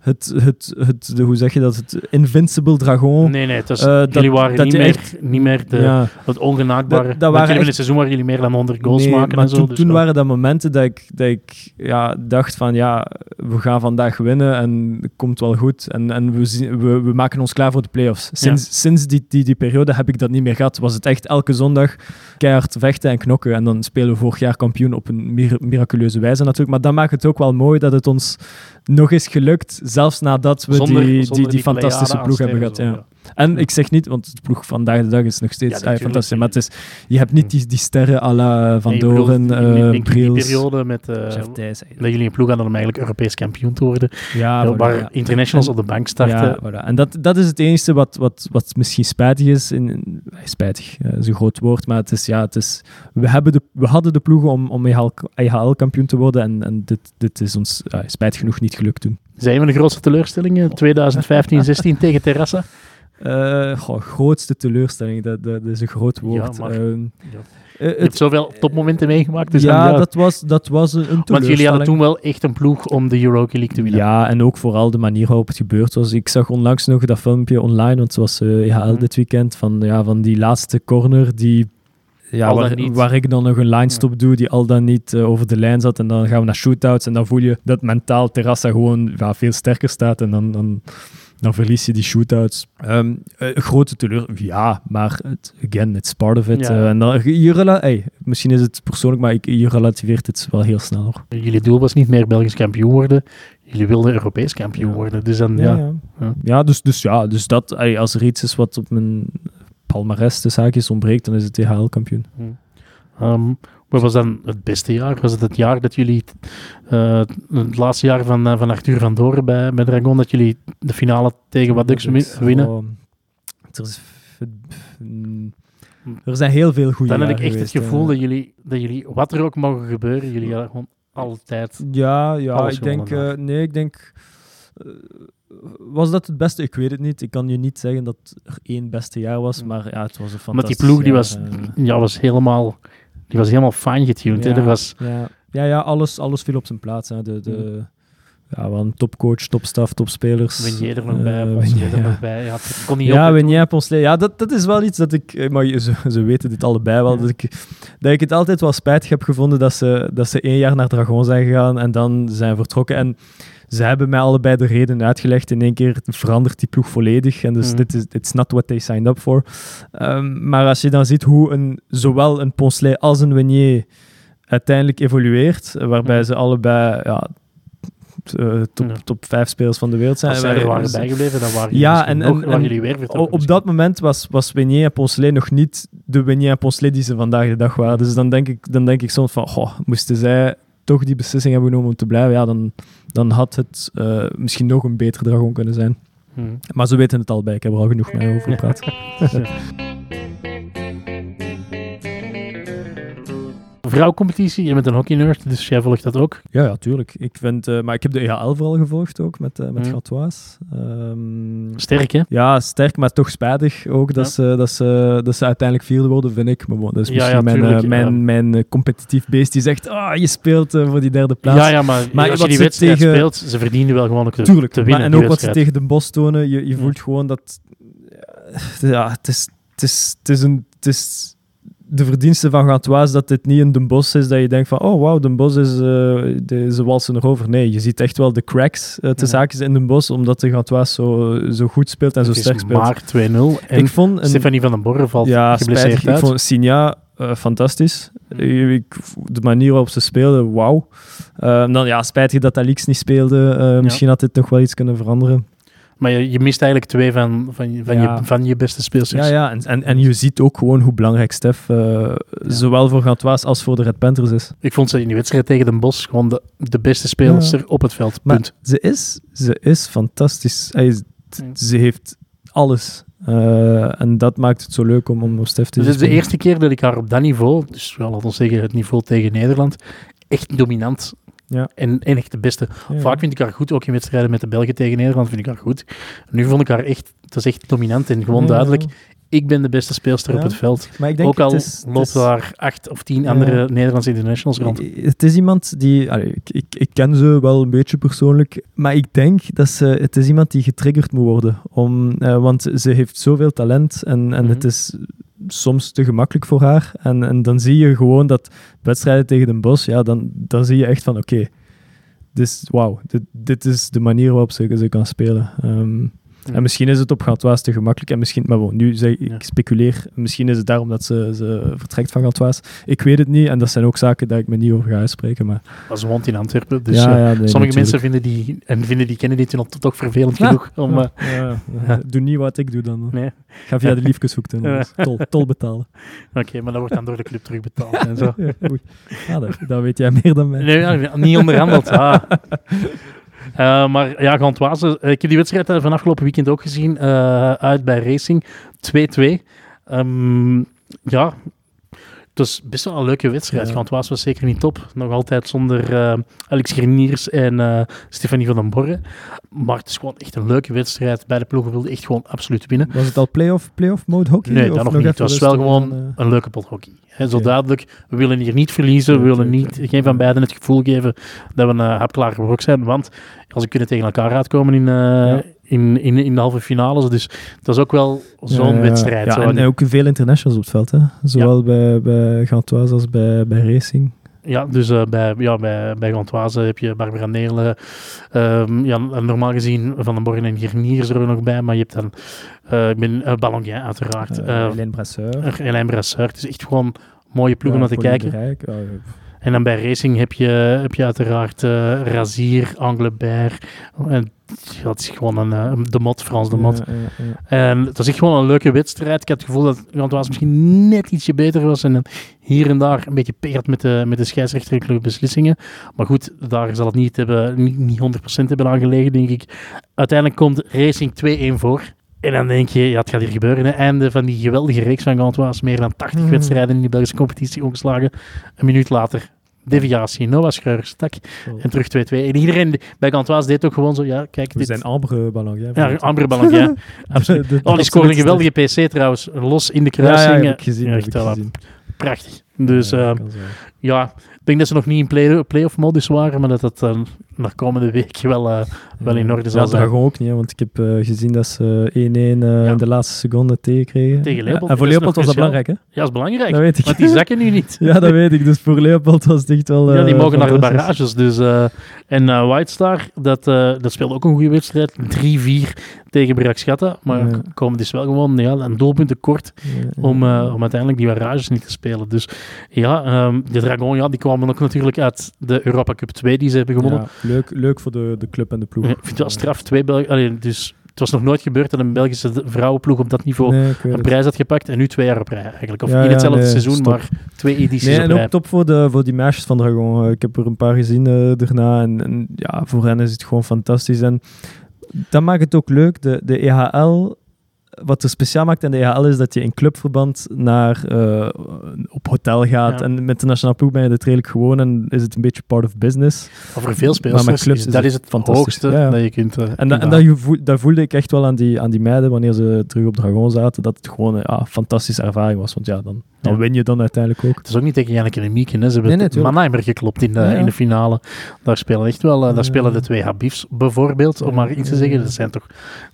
het, het, het, de, hoe zeg je dat, het Invincible Dragon. Nee, nee, het was, Eh, dat- jullie waren dat niet, meer, echt- niet meer de, ja. het ongenaakbare. Dat- dat waren echt- een seizoen waar jullie meer dan 100 goals Nee, maken en zo. toen, dus toen wel. waren dat momenten dat ik, dat ik ja, dacht van ja, we gaan vandaag winnen en het komt wel goed. En, en we, zien, we, we maken ons klaar voor de playoffs. Sinds, sinds die, die, die periode heb ik dat niet meer gehad. Was het echt elke zondag keihard vechten en knokken. En dan spelen we vorig jaar kampioen op een mir- miraculeuze wijze natuurlijk. Maar dat maakt het ook wel mooi dat het ons nog is gelukt, zelfs nadat we Zonder- die, zonder die, die fantastische ploeg hebben gehad. Ja. En ik zeg niet, want de ploeg vandaag de dag is nog steeds Ja, ah, fantastisch. Maar het is, je hebt niet die, die sterren à la Van Nee, Doren, eh in die Briels, periode met, eh, Thijs. dat jullie een ploeg hadden om eigenlijk Europees kampioen te worden. Ja, voilà, waar ja. internationals En- op de bank starten. Ja, voilà. En dat, dat is het enige wat, wat, wat misschien spijtig is. In, eh, spijtig eh, is een groot woord, maar het is, ja, het is, we, hebben de, we hadden de ploegen om, om EHL-kampioen te worden en, en dit, dit is ons ja, spijtig genoeg niet gelukt toen. Zijn we de grootste teleurstellingen 2015-16 tegen Terrassa? Goh, grootste teleurstelling, dat, dat is een groot woord. maar- Ehm, Ja. Eh, Je hebt zoveel topmomenten meegemaakt. Dus ja, dan, dat was, dat was een, een Want jullie hadden toen wel echt een ploeg om de Europa League te winnen. Ja, en ook vooral de manier waarop het gebeurd was. Ik zag onlangs nog dat filmpje online, want het was eh EHL Mhm. dit weekend, van, ja, van die laatste corner die... Ja, waar, waar ik dan nog een line-stop doe, die al dan niet eh, over de lijn zat. En dan gaan we naar shootouts en dan voel je dat mentaal Terrassa gewoon ja, veel sterker staat. En dan, dan, dan verlies je die shootouts. Ehm eh, grote teleur, ja, maar het, again, it's part of it. Ja. Eh, en dan, je rela- hey, misschien is het persoonlijk, maar ik, je relativeert het wel heel snel. Hoor. Jullie doel was niet meer Belgisch kampioen worden. Jullie wilden Europees kampioen Ja. worden. Dus dan, ja. Ja, ja. Ja. ja dus, dus ja, dus dat, als er iets is wat op mijn palmares de zaakjes ontbreekt, dan is het THL-kampioen. Ehm, wat was dan het beste jaar? Was het het jaar dat jullie, eh, het laatste jaar van, eh, van Arthur van Doren bij, bij Dragon, dat jullie de finale tegen Wadux winnen? Oh, er, is, mm, er zijn heel veel goede Dan heb ik echt geweest, het gevoel dat jullie, dat jullie, wat er ook mogen gebeuren, jullie gaan gewoon altijd... Ja, ja ik denk... eh, nee, ik denk... was dat het beste? Ik weet het niet. Ik kan je niet zeggen dat er één beste jaar was, maar ja, het was een fantastisch Met die ploeg, die was, ja, was helemaal... Die was helemaal fijn getuned. hè. Ja. Was, Ja, ja, ja alles, alles viel op zijn plaats. Hè. De, de, ja, wel een topcoach, topstaf, topspelers. Wenier er nog bij, Eh, Wenier, er ja. nog bij. Ja, het kon niet Ja, Ponsley. Ja, dat, dat is wel iets dat ik... eh, Maar ze, ze weten dit allebei wel. Ja. Dat, ik, dat ik het altijd wel spijtig heb gevonden dat ze, dat ze één jaar naar Dragon zijn gegaan en dan zijn vertrokken. En ze hebben mij allebei de reden uitgelegd. In één keer verandert die ploeg volledig. En dus Mhm. dit is it's not what they signed up for. Ehm, maar als je dan ziet hoe een, zowel een Ponsley als een Wenier uiteindelijk evolueert, waarbij Mhm. ze allebei ja, eh, top, Ja. top vijf spelers van de wereld zijn. Als zij er waren bijgebleven, dan waren Ja, jullie en- nog, en- waren jullie weer vertrokken. op dat moment was, was Wenier en Poncelet nog niet de Wenier en Poncelet die ze vandaag de dag waren. Dus dan denk ik, dan denk ik soms van, goh, moesten zij toch die beslissing hebben genomen om te blijven, ja, dan, dan had het eh, misschien nog een betere dragon kunnen zijn. Hmm. Maar ze weten het al bij, ik heb er al genoeg mee over gepraat. Vrouwcompetitie, je bent een hockey-nerd, dus jij volgt dat ook. Ja, ja, tuurlijk. Ik vind, eh, maar ik heb de EHL vooral gevolgd ook, met, eh met Mhm. Gantoise. Ehm, Sterk, hè? ja, sterk, maar toch spijtig ook dat, Ja. ze, dat, ze, dat ze uiteindelijk vierde worden, vind ik. Maar bon, dat is misschien ja, mijn, tuurlijk, eh, mijn, mijn competitief beest die zegt, ah, je speelt voor die derde plaats. Ja, ja, maar, Maar als wat je die wedstrijd tegen- speelt, ze verdienen wel gewoon ook te, Tuurlijk, te winnen. maar, en ook wat ze tegen de Bos tonen, je, je Ja. voelt gewoon dat... Ja, het is, het is, het is, een, het is de verdienste van Gantoise dat dit niet een Den Bos is, dat je denkt van, oh wauw, Den Bos is, eh, de, ze walsen erover. Nee, je ziet echt wel de cracks uh, te Ja. zaakjes in Den Bos, omdat de zo, zo goed speelt en zo Het sterk speelt. maar 2-0. En ik vond een, Stefanie van den Borre valt ja, geblesseerd spijtig. Ik uit. vond Signa eh, fantastisch. Mhm. Eh, ik- de manier waarop ze speelden, wauw. Eh, dan ja, spijtig dat Alix niet speelde. Eh, Misschien had dit nog wel iets kunnen veranderen. Maar je, je mist eigenlijk twee van, van, je- van, Ja. je, van je beste speelsters. Ja, ja. En, en, en je ziet ook gewoon hoe belangrijk Stef eh, zowel voor Gantoise als voor de Red Panthers is. Ik vond ze in die wedstrijd tegen Den Bosch gewoon de, de beste speelster op het veld. Maar Punt. ze is, ze is fantastisch. Hij is-. Ze heeft alles. Eh, en dat maakt het zo leuk om, om Stef te Dus het is de zien eerste keer dat ik haar op dat niveau, dus wel, laten we zeggen het niveau tegen Nederland, echt dominant Ja. en, en echt de beste. Ja. Vaak vind ik haar goed, ook in wedstrijden met de Belgen tegen Nederland vind ik haar goed. Nu vond ik haar echt, het is echt dominant en gewoon Ja. duidelijk, ik ben de beste speelster op het veld. Maar ik denk, ook al het is, loopt is- daar acht of tien andere Nederlandse internationals rond. Het is iemand die... allee, ik, ik, ik ken ze wel een beetje persoonlijk, maar ik denk dat ze... Het is iemand die getriggerd moet worden. Om, eh, want ze heeft zoveel talent en, en Mhm. het is soms te gemakkelijk voor haar. En, en dan zie je gewoon dat wedstrijden tegen Den Bosch, ja, dan, dan zie je echt van, oké, dus wauw, dit, dit is de manier waarop ze, ze kan spelen. Ehm, Ja. En misschien is het op Gantoise te gemakkelijk. En misschien, maar bon, nu zeg ik, Ja. speculeer. Misschien is het daarom dat ze, ze vertrekt van Gantoise. Ik weet het niet. En dat zijn ook zaken daar ik me niet over ga uitspreken. Maar ze woont in Antwerpen, dus ja, ja, nee, sommige natuurlijk. mensen vinden die, en vinden die Kennedy toen al toch vervelend genoeg. Om, eh. Doe niet wat ik doe dan. nee. Ga via de liefkeshoek doen. Ja. dus Tol, tol betalen. Oké, maar dat wordt dan door de club terugbetaald en zo. Oei. Ja, dat, dat weet jij meer dan mij. Nee, niet onderhandeld. Ah. Eh, maar ja, Gantoise, eh, ik heb die wedstrijd eh, van afgelopen weekend ook gezien, uit bij Racing, 2-2. Ehm, ja, het was best wel een leuke wedstrijd. Ja. Gantoise was zeker niet top. Nog altijd zonder eh, Alex Greniers en eh, Stefanie van den Borre. Maar het is gewoon echt een leuke wedstrijd. Beide ploegen wilden echt gewoon absoluut winnen. Was het al play-off play mode hockey? Nee, dat nog niet. Het was wel gewoon eh, een leuke pot hockey. Hè, zo Oké. duidelijk, we willen hier niet verliezen. We willen niet, geen van beiden het gevoel geven dat we een uh, hapklaar gebrok zijn. Want als we kunnen tegen elkaar uitkomen in, eh, in, in, in de halve finales. Dus dat is ook wel zo'n wedstrijd. Ja, zo. en ook veel internationals op het veld. Hè? Zowel bij, bij Gantoise als bij, bij Racing. Ja, dus eh, bij, ja, bij, bij Gantoise heb je Barbara Neerle. ehm, ja, normaal gezien Van den Borgen en Gerniers er ook nog bij. Maar je hebt dan uh, ik ben, uh, Ballonguin uiteraard. Uh, Uh, Hélène Brasseur. Hélène Brasseur. Het is echt gewoon mooie ploeg ja, om naar te kijken. Rijk, En dan bij racing heb je, heb je uiteraard uh, Razier, Anglebert. En ja, het is gewoon een, uh, de mot, Frans de mot. Ja, ja, ja. En het was echt gewoon een leuke wedstrijd. Ik had het gevoel dat Gantoise misschien net ietsje beter was. En hier en daar een beetje peert met de, met de scheidsrechterlijke beslissingen. Maar goed, daar zal het niet, hebben, niet, niet 100% hebben aangelegen, denk ik. Uiteindelijk komt Racing 2-1 voor. En dan denk je, ja, het gaat hier gebeuren. Hè. Einde van die geweldige reeks van Gantoise. Meer dan 80 Mhm. wedstrijden in die Belgische competitie ongeslagen. Een minuut later, deviatie. Noah Schreurs, tak. Oh. En terug 2-2. En iedereen bij Gantoise deed ook gewoon zo, ja, kijk, We dit... zijn ambre ballon. Ja, Ja, amber ballon, ja. Absoluut. De- de Oh, die scoorde een geweldige PC trouwens. Los in de Ja, ja, kruising. heb ik gezien. Ja, heb echt ik wel, gezien. prachtig. Dus Ja, eh, dat ja, ik denk dat ze nog niet in play- play-off modus waren, maar dat dat uh, naar komende week wel, uh, wel in orde zal ja, zijn. Dragon ook niet, hè, want ik heb uh, gezien dat ze 1-1 uh, Ja. in de laatste seconde tegenkregen. Tegen Leopold. Ja, en voor Dat Leopold was dat belangrijk, hè? Ja, dat is belangrijk. Dat weet ik. Want die zakken nu niet. ja, dat weet ik. Dus voor Leopold was het echt wel... ja, die eh, mogen naar de barrages. Dus, en White Star, dat, dat speelde ook een goede wedstrijd. 3-4 tegen Brakschatta. Maar komen dus wel gewoon ja, een doelpunt tekort om, om uiteindelijk die barrages niet te spelen. Dus ja, um, de Dragon, ja, die kwamen ook natuurlijk uit de Europa Cup 2 die ze hebben gewonnen. Ja, leuk, leuk voor de, de club en de ploeg. Ja, vind het wel straf. Twee Belg Allee, dus het was nog nooit gebeurd dat een Belgische vrouwenploeg op dat niveau Nee, een prijs had gepakt. En nu twee jaar op rij eigenlijk. Of Ja, in ja, hetzelfde nee, seizoen, stop. maar twee edities Nee, op en rij. ook top voor, de, voor die meisjes van Dragon. Eh, Ik heb er een paar gezien eh, daarna. En, en ja, voor hen is het gewoon fantastisch. En dat maakt het ook leuk. De, de EHL, wat er speciaal maakt aan de EHL is dat je in clubverband naar, eh, op hotel gaat. Ja. En met de nationale ploeg ben je dit redelijk gewoon en is het een beetje part of business. Over veel spelers. Maar met clubs is dat is het fantastisch. hoogste Ja, ja. dat je kunt. eh, En, dat, en dat, dat voelde ik echt wel aan die, aan die meiden wanneer ze terug op Dragon zaten. Dat het gewoon een ja, fantastische ervaring was. Want ja, dan, dan Ja. win je dan uiteindelijk ook. Het is ook niet tegen Janneke en Mieke. Hè. Ze hebben Nee. Mannheimer geklopt in de, Ja, ja. in de finale. Daar spelen echt wel. eh, daar Ja. spelen de twee Habibs bijvoorbeeld, om Ja, maar iets te zeggen. Dat zijn toch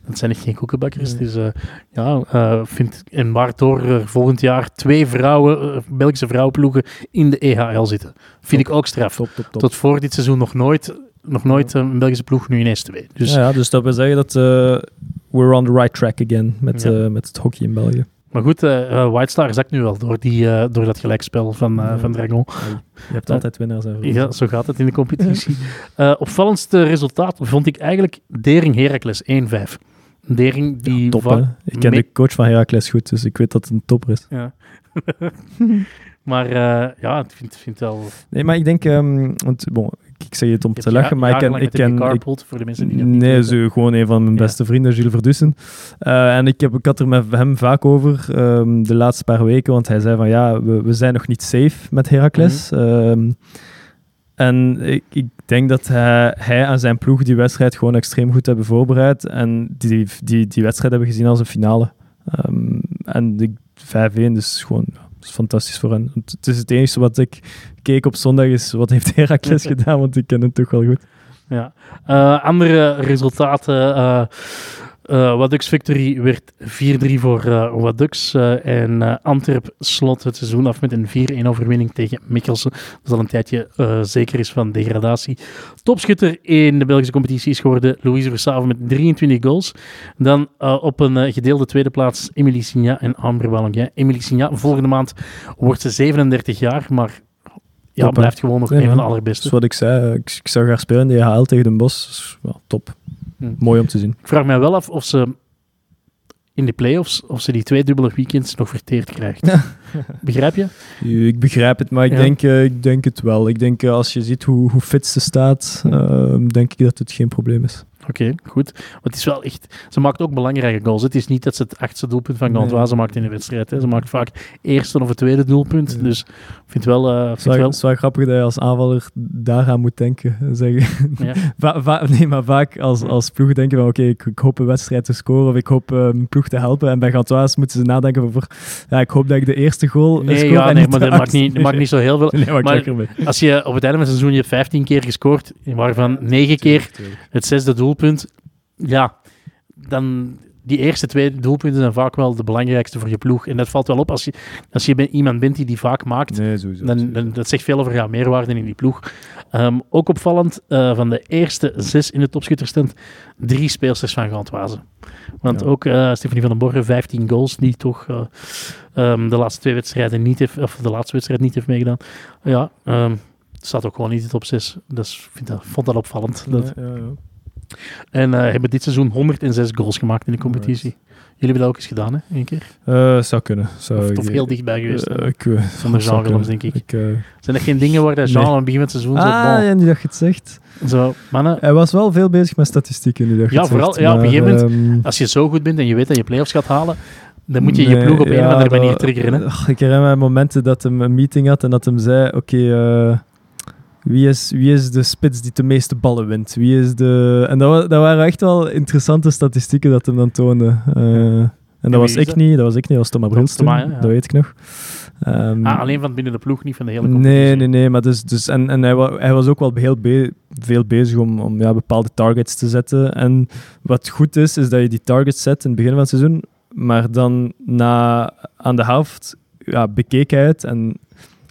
dat zijn echt geen koekenbakkers. Ja. Dus eh, ja, eh, vind, en waardoor er volgend jaar twee vrouwen, eh, Belgische vrouwenploegen in de EHL zitten. Vind ik ook straf. Top, top, top. Tot voor dit seizoen nog nooit, nog nooit eh, een Belgische ploeg, nu ineens twee. Dus ja, ja, dus dat wil zeggen dat eh, we're on the right track again met, Ja. eh, met het hockey in België. Maar goed, eh eh, White Star zakt nu wel door, die, eh, door dat gelijkspel van, Ja. van Dragon. Je hebt altijd winnaars. Ja, zo gaat het in de competitie. Opvallendste resultaat vond ik eigenlijk Dering Heracles 1-5. Dering die... Ja, top, va- hè? Ik ken de coach van Heracles goed, dus ik weet dat het een topper is. Ja. maar ja, ik vind, vind wel... Nee, maar ik denk, ehm, want bon, ik, zeg het om te lachen, maar ik ken, ik ken, ik, voor de mensen die dat niet Nee, zo, gewoon een van mijn beste vrienden, Gilles Verdussen. Eh, en ik, heb, ik had er met hem vaak over ehm, de laatste paar weken, want hij zei van ja, we, we zijn nog niet safe met Heracles. Mhm. Ehm, en ik, ik denk dat hij, hij en zijn ploeg die wedstrijd gewoon extreem goed hebben voorbereid en die, die, die wedstrijd hebben gezien als een finale. Ehm, en de 5-1, dus gewoon fantastisch voor hen. Het is het enige wat ik keek op zondag, is wat heeft Heracles gedaan, want ik ken hem toch wel goed. Ja. Eh, andere resultaten. eh eh Wadux Victory werd 4-3 voor eh Wadux. en Antwerp slot het seizoen af met een 4-1 overwinning tegen Mikkelsen. Dat al een tijdje zeker is van degradatie. Topschutter in de Belgische competitie is geworden Louise Versaven met 23 goals. Dan op een gedeelde tweede plaats Emilie Signa en Amber Ballonguin. Emilie Signa, volgende maand wordt ze 37 jaar, maar ja, Top, blijft gewoon nog een van de allerbeste. Dat is wat ik zei. Ik, ik zag haar spelen in de EHL tegen Den is wel top. Hm. Mooi om te zien. Ik vraag mij wel af of ze in de playoffs, of ze die twee dubbele weekends nog verteerd krijgt. Begrijp je? Ik begrijp het, maar ik, Ja. denk, eh, ik denk het wel. Ik denk eh, als je ziet hoe, hoe fit ze staat, eh, denk ik dat het geen probleem is. Oké, goed. Want het is wel echt... Ze maakt ook belangrijke goals. Het is niet dat ze het achtste doelpunt van Nee. Gantoise maakt in de wedstrijd. Hè. Ze maakt vaak eerste of het tweede doelpunt. Ja. Dus ik vind wel... Het vind is wel, grappig dat je als aanvaller daaraan moet denken. Zeggen. ja. Nee, maar vaak als, als ploeg denken van oké, ik, ik hoop een wedstrijd te scoren of ik hoop mijn ploeg te helpen. En bij Gantoise moeten ze nadenken over ja, ik hoop dat ik de eerste goal Nee, score ja, nee, maar dat maakt niet, dat maakt niet zo heel veel. Nee, maar. Als je op het einde van het seizoen je hebt 15 keer gescoord, waarvan 9 keer het zesde doelpunt, ja, dan die eerste twee doelpunten zijn vaak wel de belangrijkste voor je ploeg. En dat valt wel op als je, als je iemand bent die die vaak maakt. Nee, sowieso. Dan, dan, dat zegt veel over jouw meerwaarde in die ploeg. Ehm, ook opvallend, eh, van de eerste zes in de topschutterstand, drie speelsters van Gantoise. Want Ja. ook Stefanie van den Borgen, 15 goals, die toch eh, ehm, de laatste twee wedstrijden niet heeft, of de laatste wedstrijd niet heeft meegedaan. Ja, ehm, staat ook gewoon niet in de top 6. Dus ik vind dat, vond dat opvallend. Dat, ja, ja. En eh, hebben dit seizoen 106 goals gemaakt in de competitie. Jullie hebben dat ook eens gedaan, hè? Eén keer? Eh, zou kunnen. Zou Of toch heel dichtbij geweest. Eh, ik, Zonder zou Jean Willems, kunnen. denk ik. Zijn er geen dingen waar dat Jean Nee. aan het begin van het seizoen zo... ah, ja, nu dat je het zegt. zo mannen, Hij was wel veel bezig met statistieken nu dat je Ja, vooral- zegt, ja, op een gegeven ehm, als je zo goed bent en je weet dat je play-offs gaat halen, dan moet je je ploeg op een ja, of andere manier triggeren. Hè? Ik herinner me momenten dat hij een meeting had en dat hem zei: Oké, wie, is, wie is de spits die de meeste ballen wint? Wie is de... En dat, dat waren echt wel interessante statistieken dat hem dan toonde. Eh, en dat was ik dat? niet, dat was ik niet, dat was Thomas ja, ja. dat weet ik nog. Ehm, Ah, alleen van binnen de ploeg, niet van de hele competitie. Nee, nee, nee. Maar dus, dus, en en hij, wa- hij was ook wel heel be- veel bezig om, om ja, bepaalde targets te zetten. En wat goed is, is dat je die targets zet in het begin van het seizoen, maar dan na, aan de helft ja, bekeek hij het en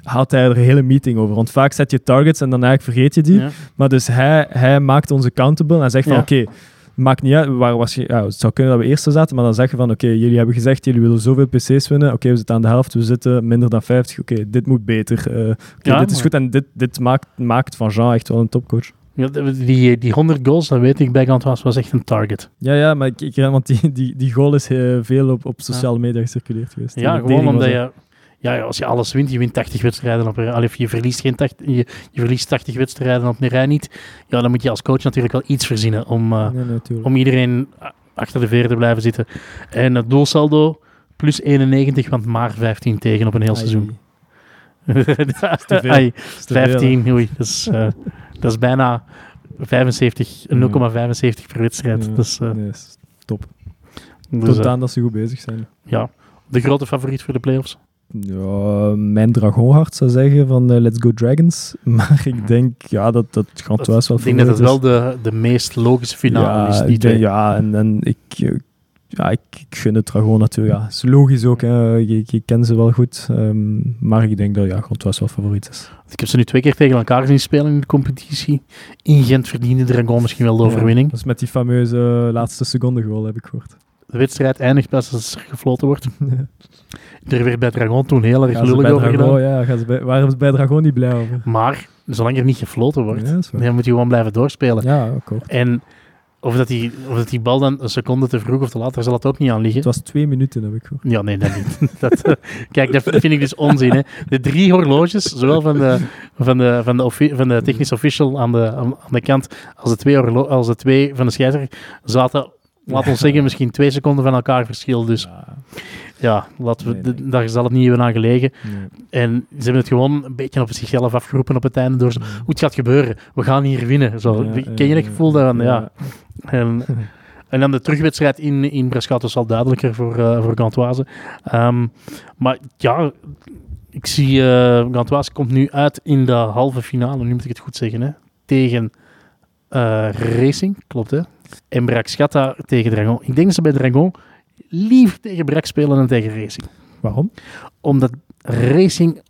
had hij er een hele meeting over. Want vaak zet je targets en dan eigenlijk vergeet je die. Ja. Maar dus hij, hij maakt ons accountable en zegt van Ja. oké, maakt niet uit. Waar was je, ja, het zou kunnen dat we eerste zaten, maar dan zeg je van oké, jullie hebben gezegd jullie willen zoveel PC's winnen. Oké, we zitten aan de helft, we zitten minder dan 50. Oké, dit moet beter. Oké, Ja, dit is goed en dit, dit maakt, maakt van Jean echt wel een topcoach. Ja, die, die 100 goals, dat weet ik bij Gantois, was echt een target. Ja, ja, maar ik, ik, want die, die, die goal is eh, veel op, op sociale media gecirculeerd geweest. Ja, gewoon omdat was je... Ja, als je alles wint, je wint 80 wedstrijden op een rij. Of je verliest, geen 80, je, je verliest 80 wedstrijden op een rij niet. Ja, dan moet je als coach natuurlijk wel iets verzinnen om, eh. Nee, nee, natuurlijk. om iedereen achter de veer te blijven zitten. En het doelsaldo plus 91, want maar 15 tegen op een heel Ai, seizoen. te veel. Ai, dat is te veel, hè. 15, oei, dat is, eh, dat is bijna 75, 0,75 per wedstrijd. Ja, Dus, eh, nee, is top. dus, eh, aan dat ze goed bezig zijn. ja, de grote favoriet voor de playoffs. Ja, mijn dragonhart zou zeggen van eh, Let's Go Dragons. Maar ik denk ja, dat, dat Gantois wel ik denk dat het wel de, de meest logische finale ja, is. Denk- ja, en, en ik, eh, ja, ik, ik gun het Dragon natuurlijk. Ja, is logisch ook. Hè. Ik, ik ken ze wel goed. ehm, maar ik denk dat ja, Gantois wel favoriet is. Ik heb ze nu twee keer tegen elkaar zien spelen in de competitie. In Gent verdiende Dragon misschien wel de overwinning. Ja, dat is met die fameuze laatste seconde goal, heb ik gehoord. De wedstrijd eindigt pas als er gefloten wordt. Er werd bij Dragon toen heel erg lullig over Dragon, gedaan. ja, gaan ze bij, waren ze bij Dragon niet blij over? Maar zolang er niet gefloten wordt, Ja, is dan moet je gewoon blijven doorspelen. Ja, akkoord. En of dat, die, of dat die bal dan een seconde te vroeg of te laat, daar zal het ook niet aan liggen. Het was twee minuten, heb ik gehoord. Ja, nee, dat niet. Dat, eh, kijk, dat, vind ik dus onzin. Hè. De drie horloges, zowel van de, van de, van de, van de technisch official aan de, aan, de kant als de twee, als de twee van de scheidsrechter, zaten, laat ons zeggen, misschien twee seconden van elkaar verschil. Dus Ja, ja, laten we, Nee, nee. d- daar zal het niet hebben aan gelegen. nee. En ze hebben het gewoon een beetje op zichzelf afgeroepen op het einde door zo, hoe het gaat gebeuren. We gaan hier winnen. Zo, Ja, ken je dat ja, gevoel? Dan, ja. En, en dan de terugwedstrijd in, in Braschaat was al duidelijker voor, eh voor Gantoise. Ehm, maar ja, ik zie eh Gantoise komt nu uit in de halve finale, nu moet ik het goed zeggen, hè, tegen eh, Racing, klopt hè? En Brakschatta tegen Dragon. Ik denk dat ze bij Dragon liever tegen Brak spelen dan tegen Racing. Waarom? Omdat Racing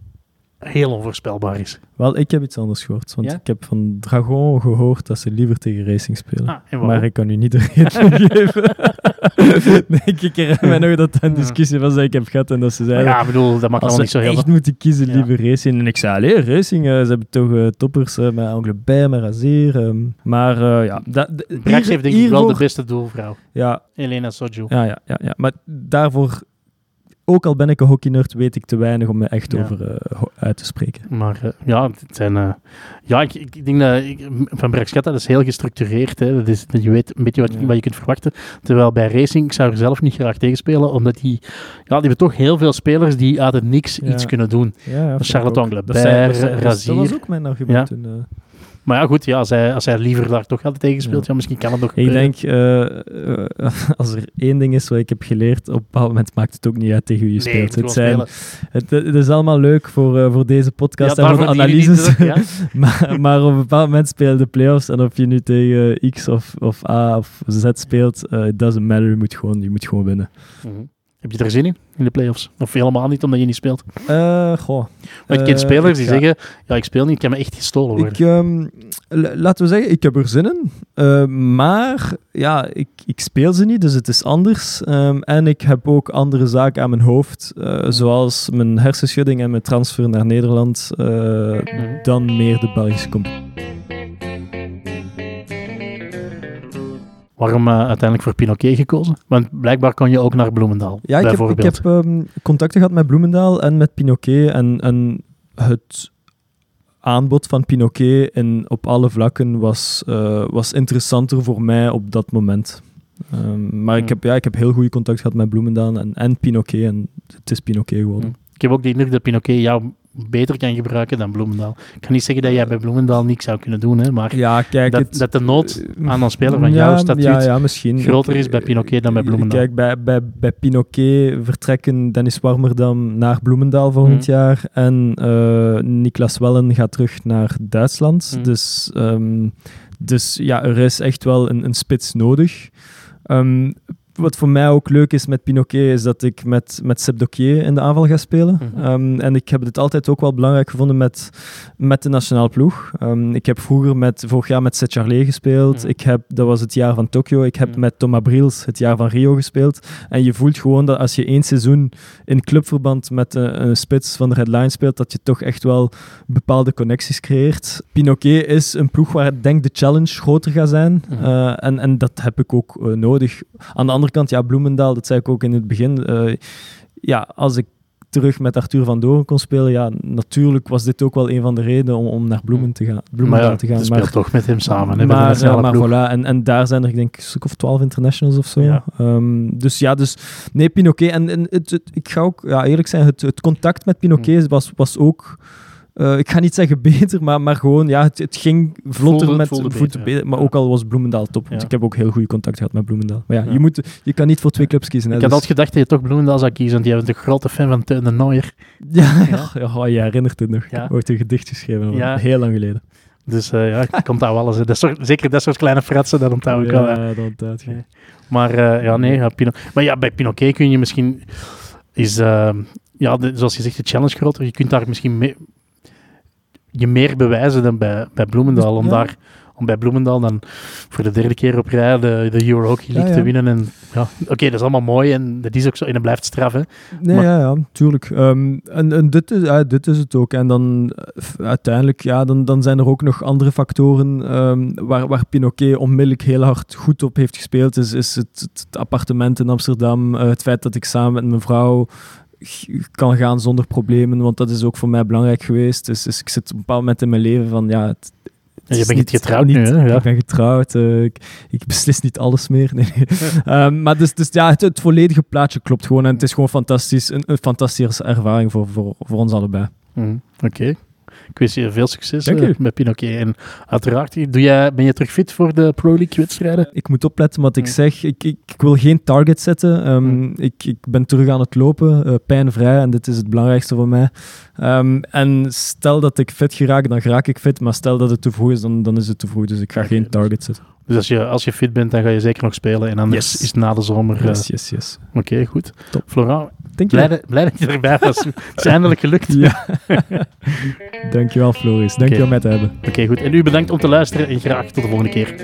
heel onvoorspelbaar is. Wel, ik heb iets anders gehoord. Want Ja? ik heb van Dragon gehoord dat ze liever tegen Racing spelen. Ah, maar ik kan u niet de reden geven. nee, ik herinner mij nog dat dat een discussie was dat ik heb gehad en dat ze zeiden... ja, ik bedoel, dat maakt Als allemaal niet zo heel echt veel. moeten kiezen, Ja. liever Racing. En ik zei, allee, Racing, eh, ze hebben toch eh, toppers eh, met Anglebert, met Razier. ehm. maar ja... Dat, Brax heeft denk ik wel de beste doelvrouw. Ja, Elena Soju. ja, ja, ja, ja. Maar daarvoor, ook al ben ik een hockeynerd, weet ik te weinig om me echt Ja. over eh, uit te spreken. Maar eh, ja, het zijn, eh, ja ik, ik, denk dat ik, van Braxchetta dat is heel gestructureerd. Hè. Dat is, dat je weet een beetje wat, Ja. wat je kunt verwachten. Terwijl bij Racing, ik zou er zelf niet graag tegen spelen, omdat die, ja, die hebben toch heel veel spelers die uit het niks Ja. iets kunnen doen. Ja, Charlotte. Anglebert, Razier. Dat was ook mijn argument Ja. toen. Maar ja, goed, ja, als, hij, als hij liever daar toch had tegen speelt, Ja. ja. misschien kan het nog Ik denk, eh, eh, als er één ding is wat ik heb geleerd, op een bepaald moment maakt het ook niet uit tegen wie je Nee, speelt. het zijn, het, het is allemaal leuk voor, eh, voor deze podcast Ja, en voor die analyses. te- ja. maar, maar op een bepaald moment spelen de playoffs en of je nu tegen X of, of A of Z speelt, it doesn't matter. Je moet gewoon, je moet gewoon winnen. Mhm. Heb je er zin in, in de playoffs? Of helemaal niet, omdat je niet speelt? Eh, goh. Ik ken Eh, spelers die zeggen, ja, ik speel niet, ik kan me echt gestolen worden. Ik, ehm, laten we zeggen, ik heb er zin in. Eh, maar ja, ik, ik speel ze niet, dus het is anders. Ehm, en ik heb ook andere zaken aan mijn hoofd, zoals mijn hersenschudding en mijn transfer naar Nederland, Mhm. dan meer de Belgische competitie. Waarom eh, uiteindelijk voor Pinoquet gekozen? Want blijkbaar kon je ook naar Bloemendaal, Ja, ik heb, ik heb ehm, contacten gehad met Bloemendaal en met Pinoquet. En, en het aanbod van Pinoquet in, op alle vlakken was, eh, was interessanter voor mij op dat moment. Ehm, maar ik heb, ja, ik heb heel goede contact gehad met Bloemendaal en, en Pinoquet. En het is Pinoquet geworden. Ik heb ook de indruk dat Pinoquet jou beter kan gebruiken dan Bloemendaal. Ik kan niet zeggen dat jij bij Bloemendaal niks zou kunnen doen, hè, maar Ja, kijk, dat, het, dat de nood eh, aan een speler van ja, jouw statuut ja, ja, misschien. groter is bij Pinoquet dan bij Bloemendaal. Kijk, bij, bij, bij Pinoquet vertrekken Dennis Warmerdam naar Bloemendaal volgend Mhm. jaar. En eh Niklas Wellen gaat terug naar Duitsland. Mhm. Dus, ehm, dus ja, er is echt wel een, een spits nodig. Ehm, wat voor mij ook leuk is met Pinoquet, is dat ik met, met Seb Dokier in de aanval ga spelen. Mhm. Ehm, en ik heb het altijd ook wel belangrijk gevonden met, met de nationale ploeg. Ehm, ik heb vroeger met, vorig jaar met Seth Charlet gespeeld. Mhm. Ik heb, dat was het jaar van Tokio. Ik heb Mhm. met Thomas Briels het jaar van Rio gespeeld. En je voelt gewoon dat als je één seizoen in clubverband met een, een spits van de Red Line speelt, dat je toch echt wel bepaalde connecties creëert. Pinoquet is een ploeg waar ik denk de challenge groter gaat zijn. Eh, en, en dat heb ik ook eh, nodig. Aan de andere kant, ja, Bloemendaal, dat zei ik ook in het begin. eh, ja, als ik terug met Arthur van Doorn kon spelen, ja, natuurlijk was dit ook wel een van de redenen om, om naar Bloemen te gaan, maar Bloemendaal ja, te gaan. je speelt toch met hem samen. Hè, maar, ja, maar ploeg. voilà, en, en daar zijn er, ik denk, een stuk of twaalf internationals of zo. Ja. Ehm, dus ja, dus nee, Pinoquet. En, en het, het- ik ga ook ja, eerlijk zijn, het, het contact met Pinoquet Hm. was, was ook. Eh, ik ga niet zeggen beter, maar, maar gewoon, ja, het, het ging vlotter Voelde- met voelde voeten beter, ja. Maar ook al was Bloemendaal top. Want Ja. ik heb ook heel goede contact gehad met Bloemendaal. Maar ja, Ja. Je, moet, je kan niet voor twee clubs kiezen. Hè, Ik had dus- altijd gedacht dat je toch Bloemendaal zou kiezen, want jij bent een grote fan van Teun de Nooier. ja, ja. ja, je herinnert het nog. Ik heb ooit een gedicht geschreven, heel lang geleden. Dus eh, ja, ik onthoud alles. hè. Dat soort, zeker dat soort kleine fratsen, dat onthoud ik wel. Ja, dat onthoud je. Maar eh, ja, nee, ja, Pino. Maar ja, bij Pinoquet kun je misschien... Is, ja, de- zoals je zegt, de challenge groter. Je kunt daar misschien mee, je meer bewijzen dan bij, bij Bloemendaal. Om, Ja. daar, om bij Bloemendaal dan voor de derde keer op rij de, de Euro Hockey League Ja, te winnen. En, ja, Oké, dat is allemaal mooi en dat is ook zo. En dat blijft straf, hè. Nee, Maar- ja, ja, tuurlijk. Ehm, en en dit, is, dit is het ook. En dan uiteindelijk, ja, dan, dan zijn er ook nog andere factoren ehm, waar, waar Pinoquet onmiddellijk heel hard goed op heeft gespeeld. Is, is het, het appartement in Amsterdam, eh, het feit dat ik samen met mijn vrouw kan gaan zonder problemen, want dat is ook voor mij belangrijk geweest. Dus, dus ik zit op een bepaald moment in mijn leven van, ja, het, het Ja, je bent niet- getrouwd niet- nu, hè? Ja. Ik ben getrouwd, eh, ik, ik beslis niet alles meer. Nee. Ehm, maar dus, dus ja, het, het volledige plaatje klopt gewoon en het is gewoon fantastisch, een, een fantastische ervaring voor, voor, voor ons allebei. Mhm, Oké. Ik wens je veel succes eh, met Pinoquet. En uiteraard, doe jij, ben je terug fit voor de Pro League wedstrijden? Ik moet opletten wat ik zeg. Ik, ik, ik wil geen target zetten. Ehm, ik, ik ben terug aan het lopen, eh, pijnvrij, en dit is het belangrijkste voor mij. Ehm, en stel dat ik fit geraak, dan raak ik fit. Maar stel dat het te vroeg is, dan, dan is het te vroeg. Dus ik ga geen dus- target zetten. Dus als je, als je fit bent, dan ga je zeker nog spelen. En anders Yes. is het na de zomer... eh, Yes, yes, yes. Oké, goed. Top. Flora, Dank je blij, dat- blij dat je erbij was. het is eindelijk gelukt. Ja. Dankjewel, Floris. Dank je Oké. om mij te hebben. Oké, goed. En u bedankt om te luisteren en graag tot de volgende keer.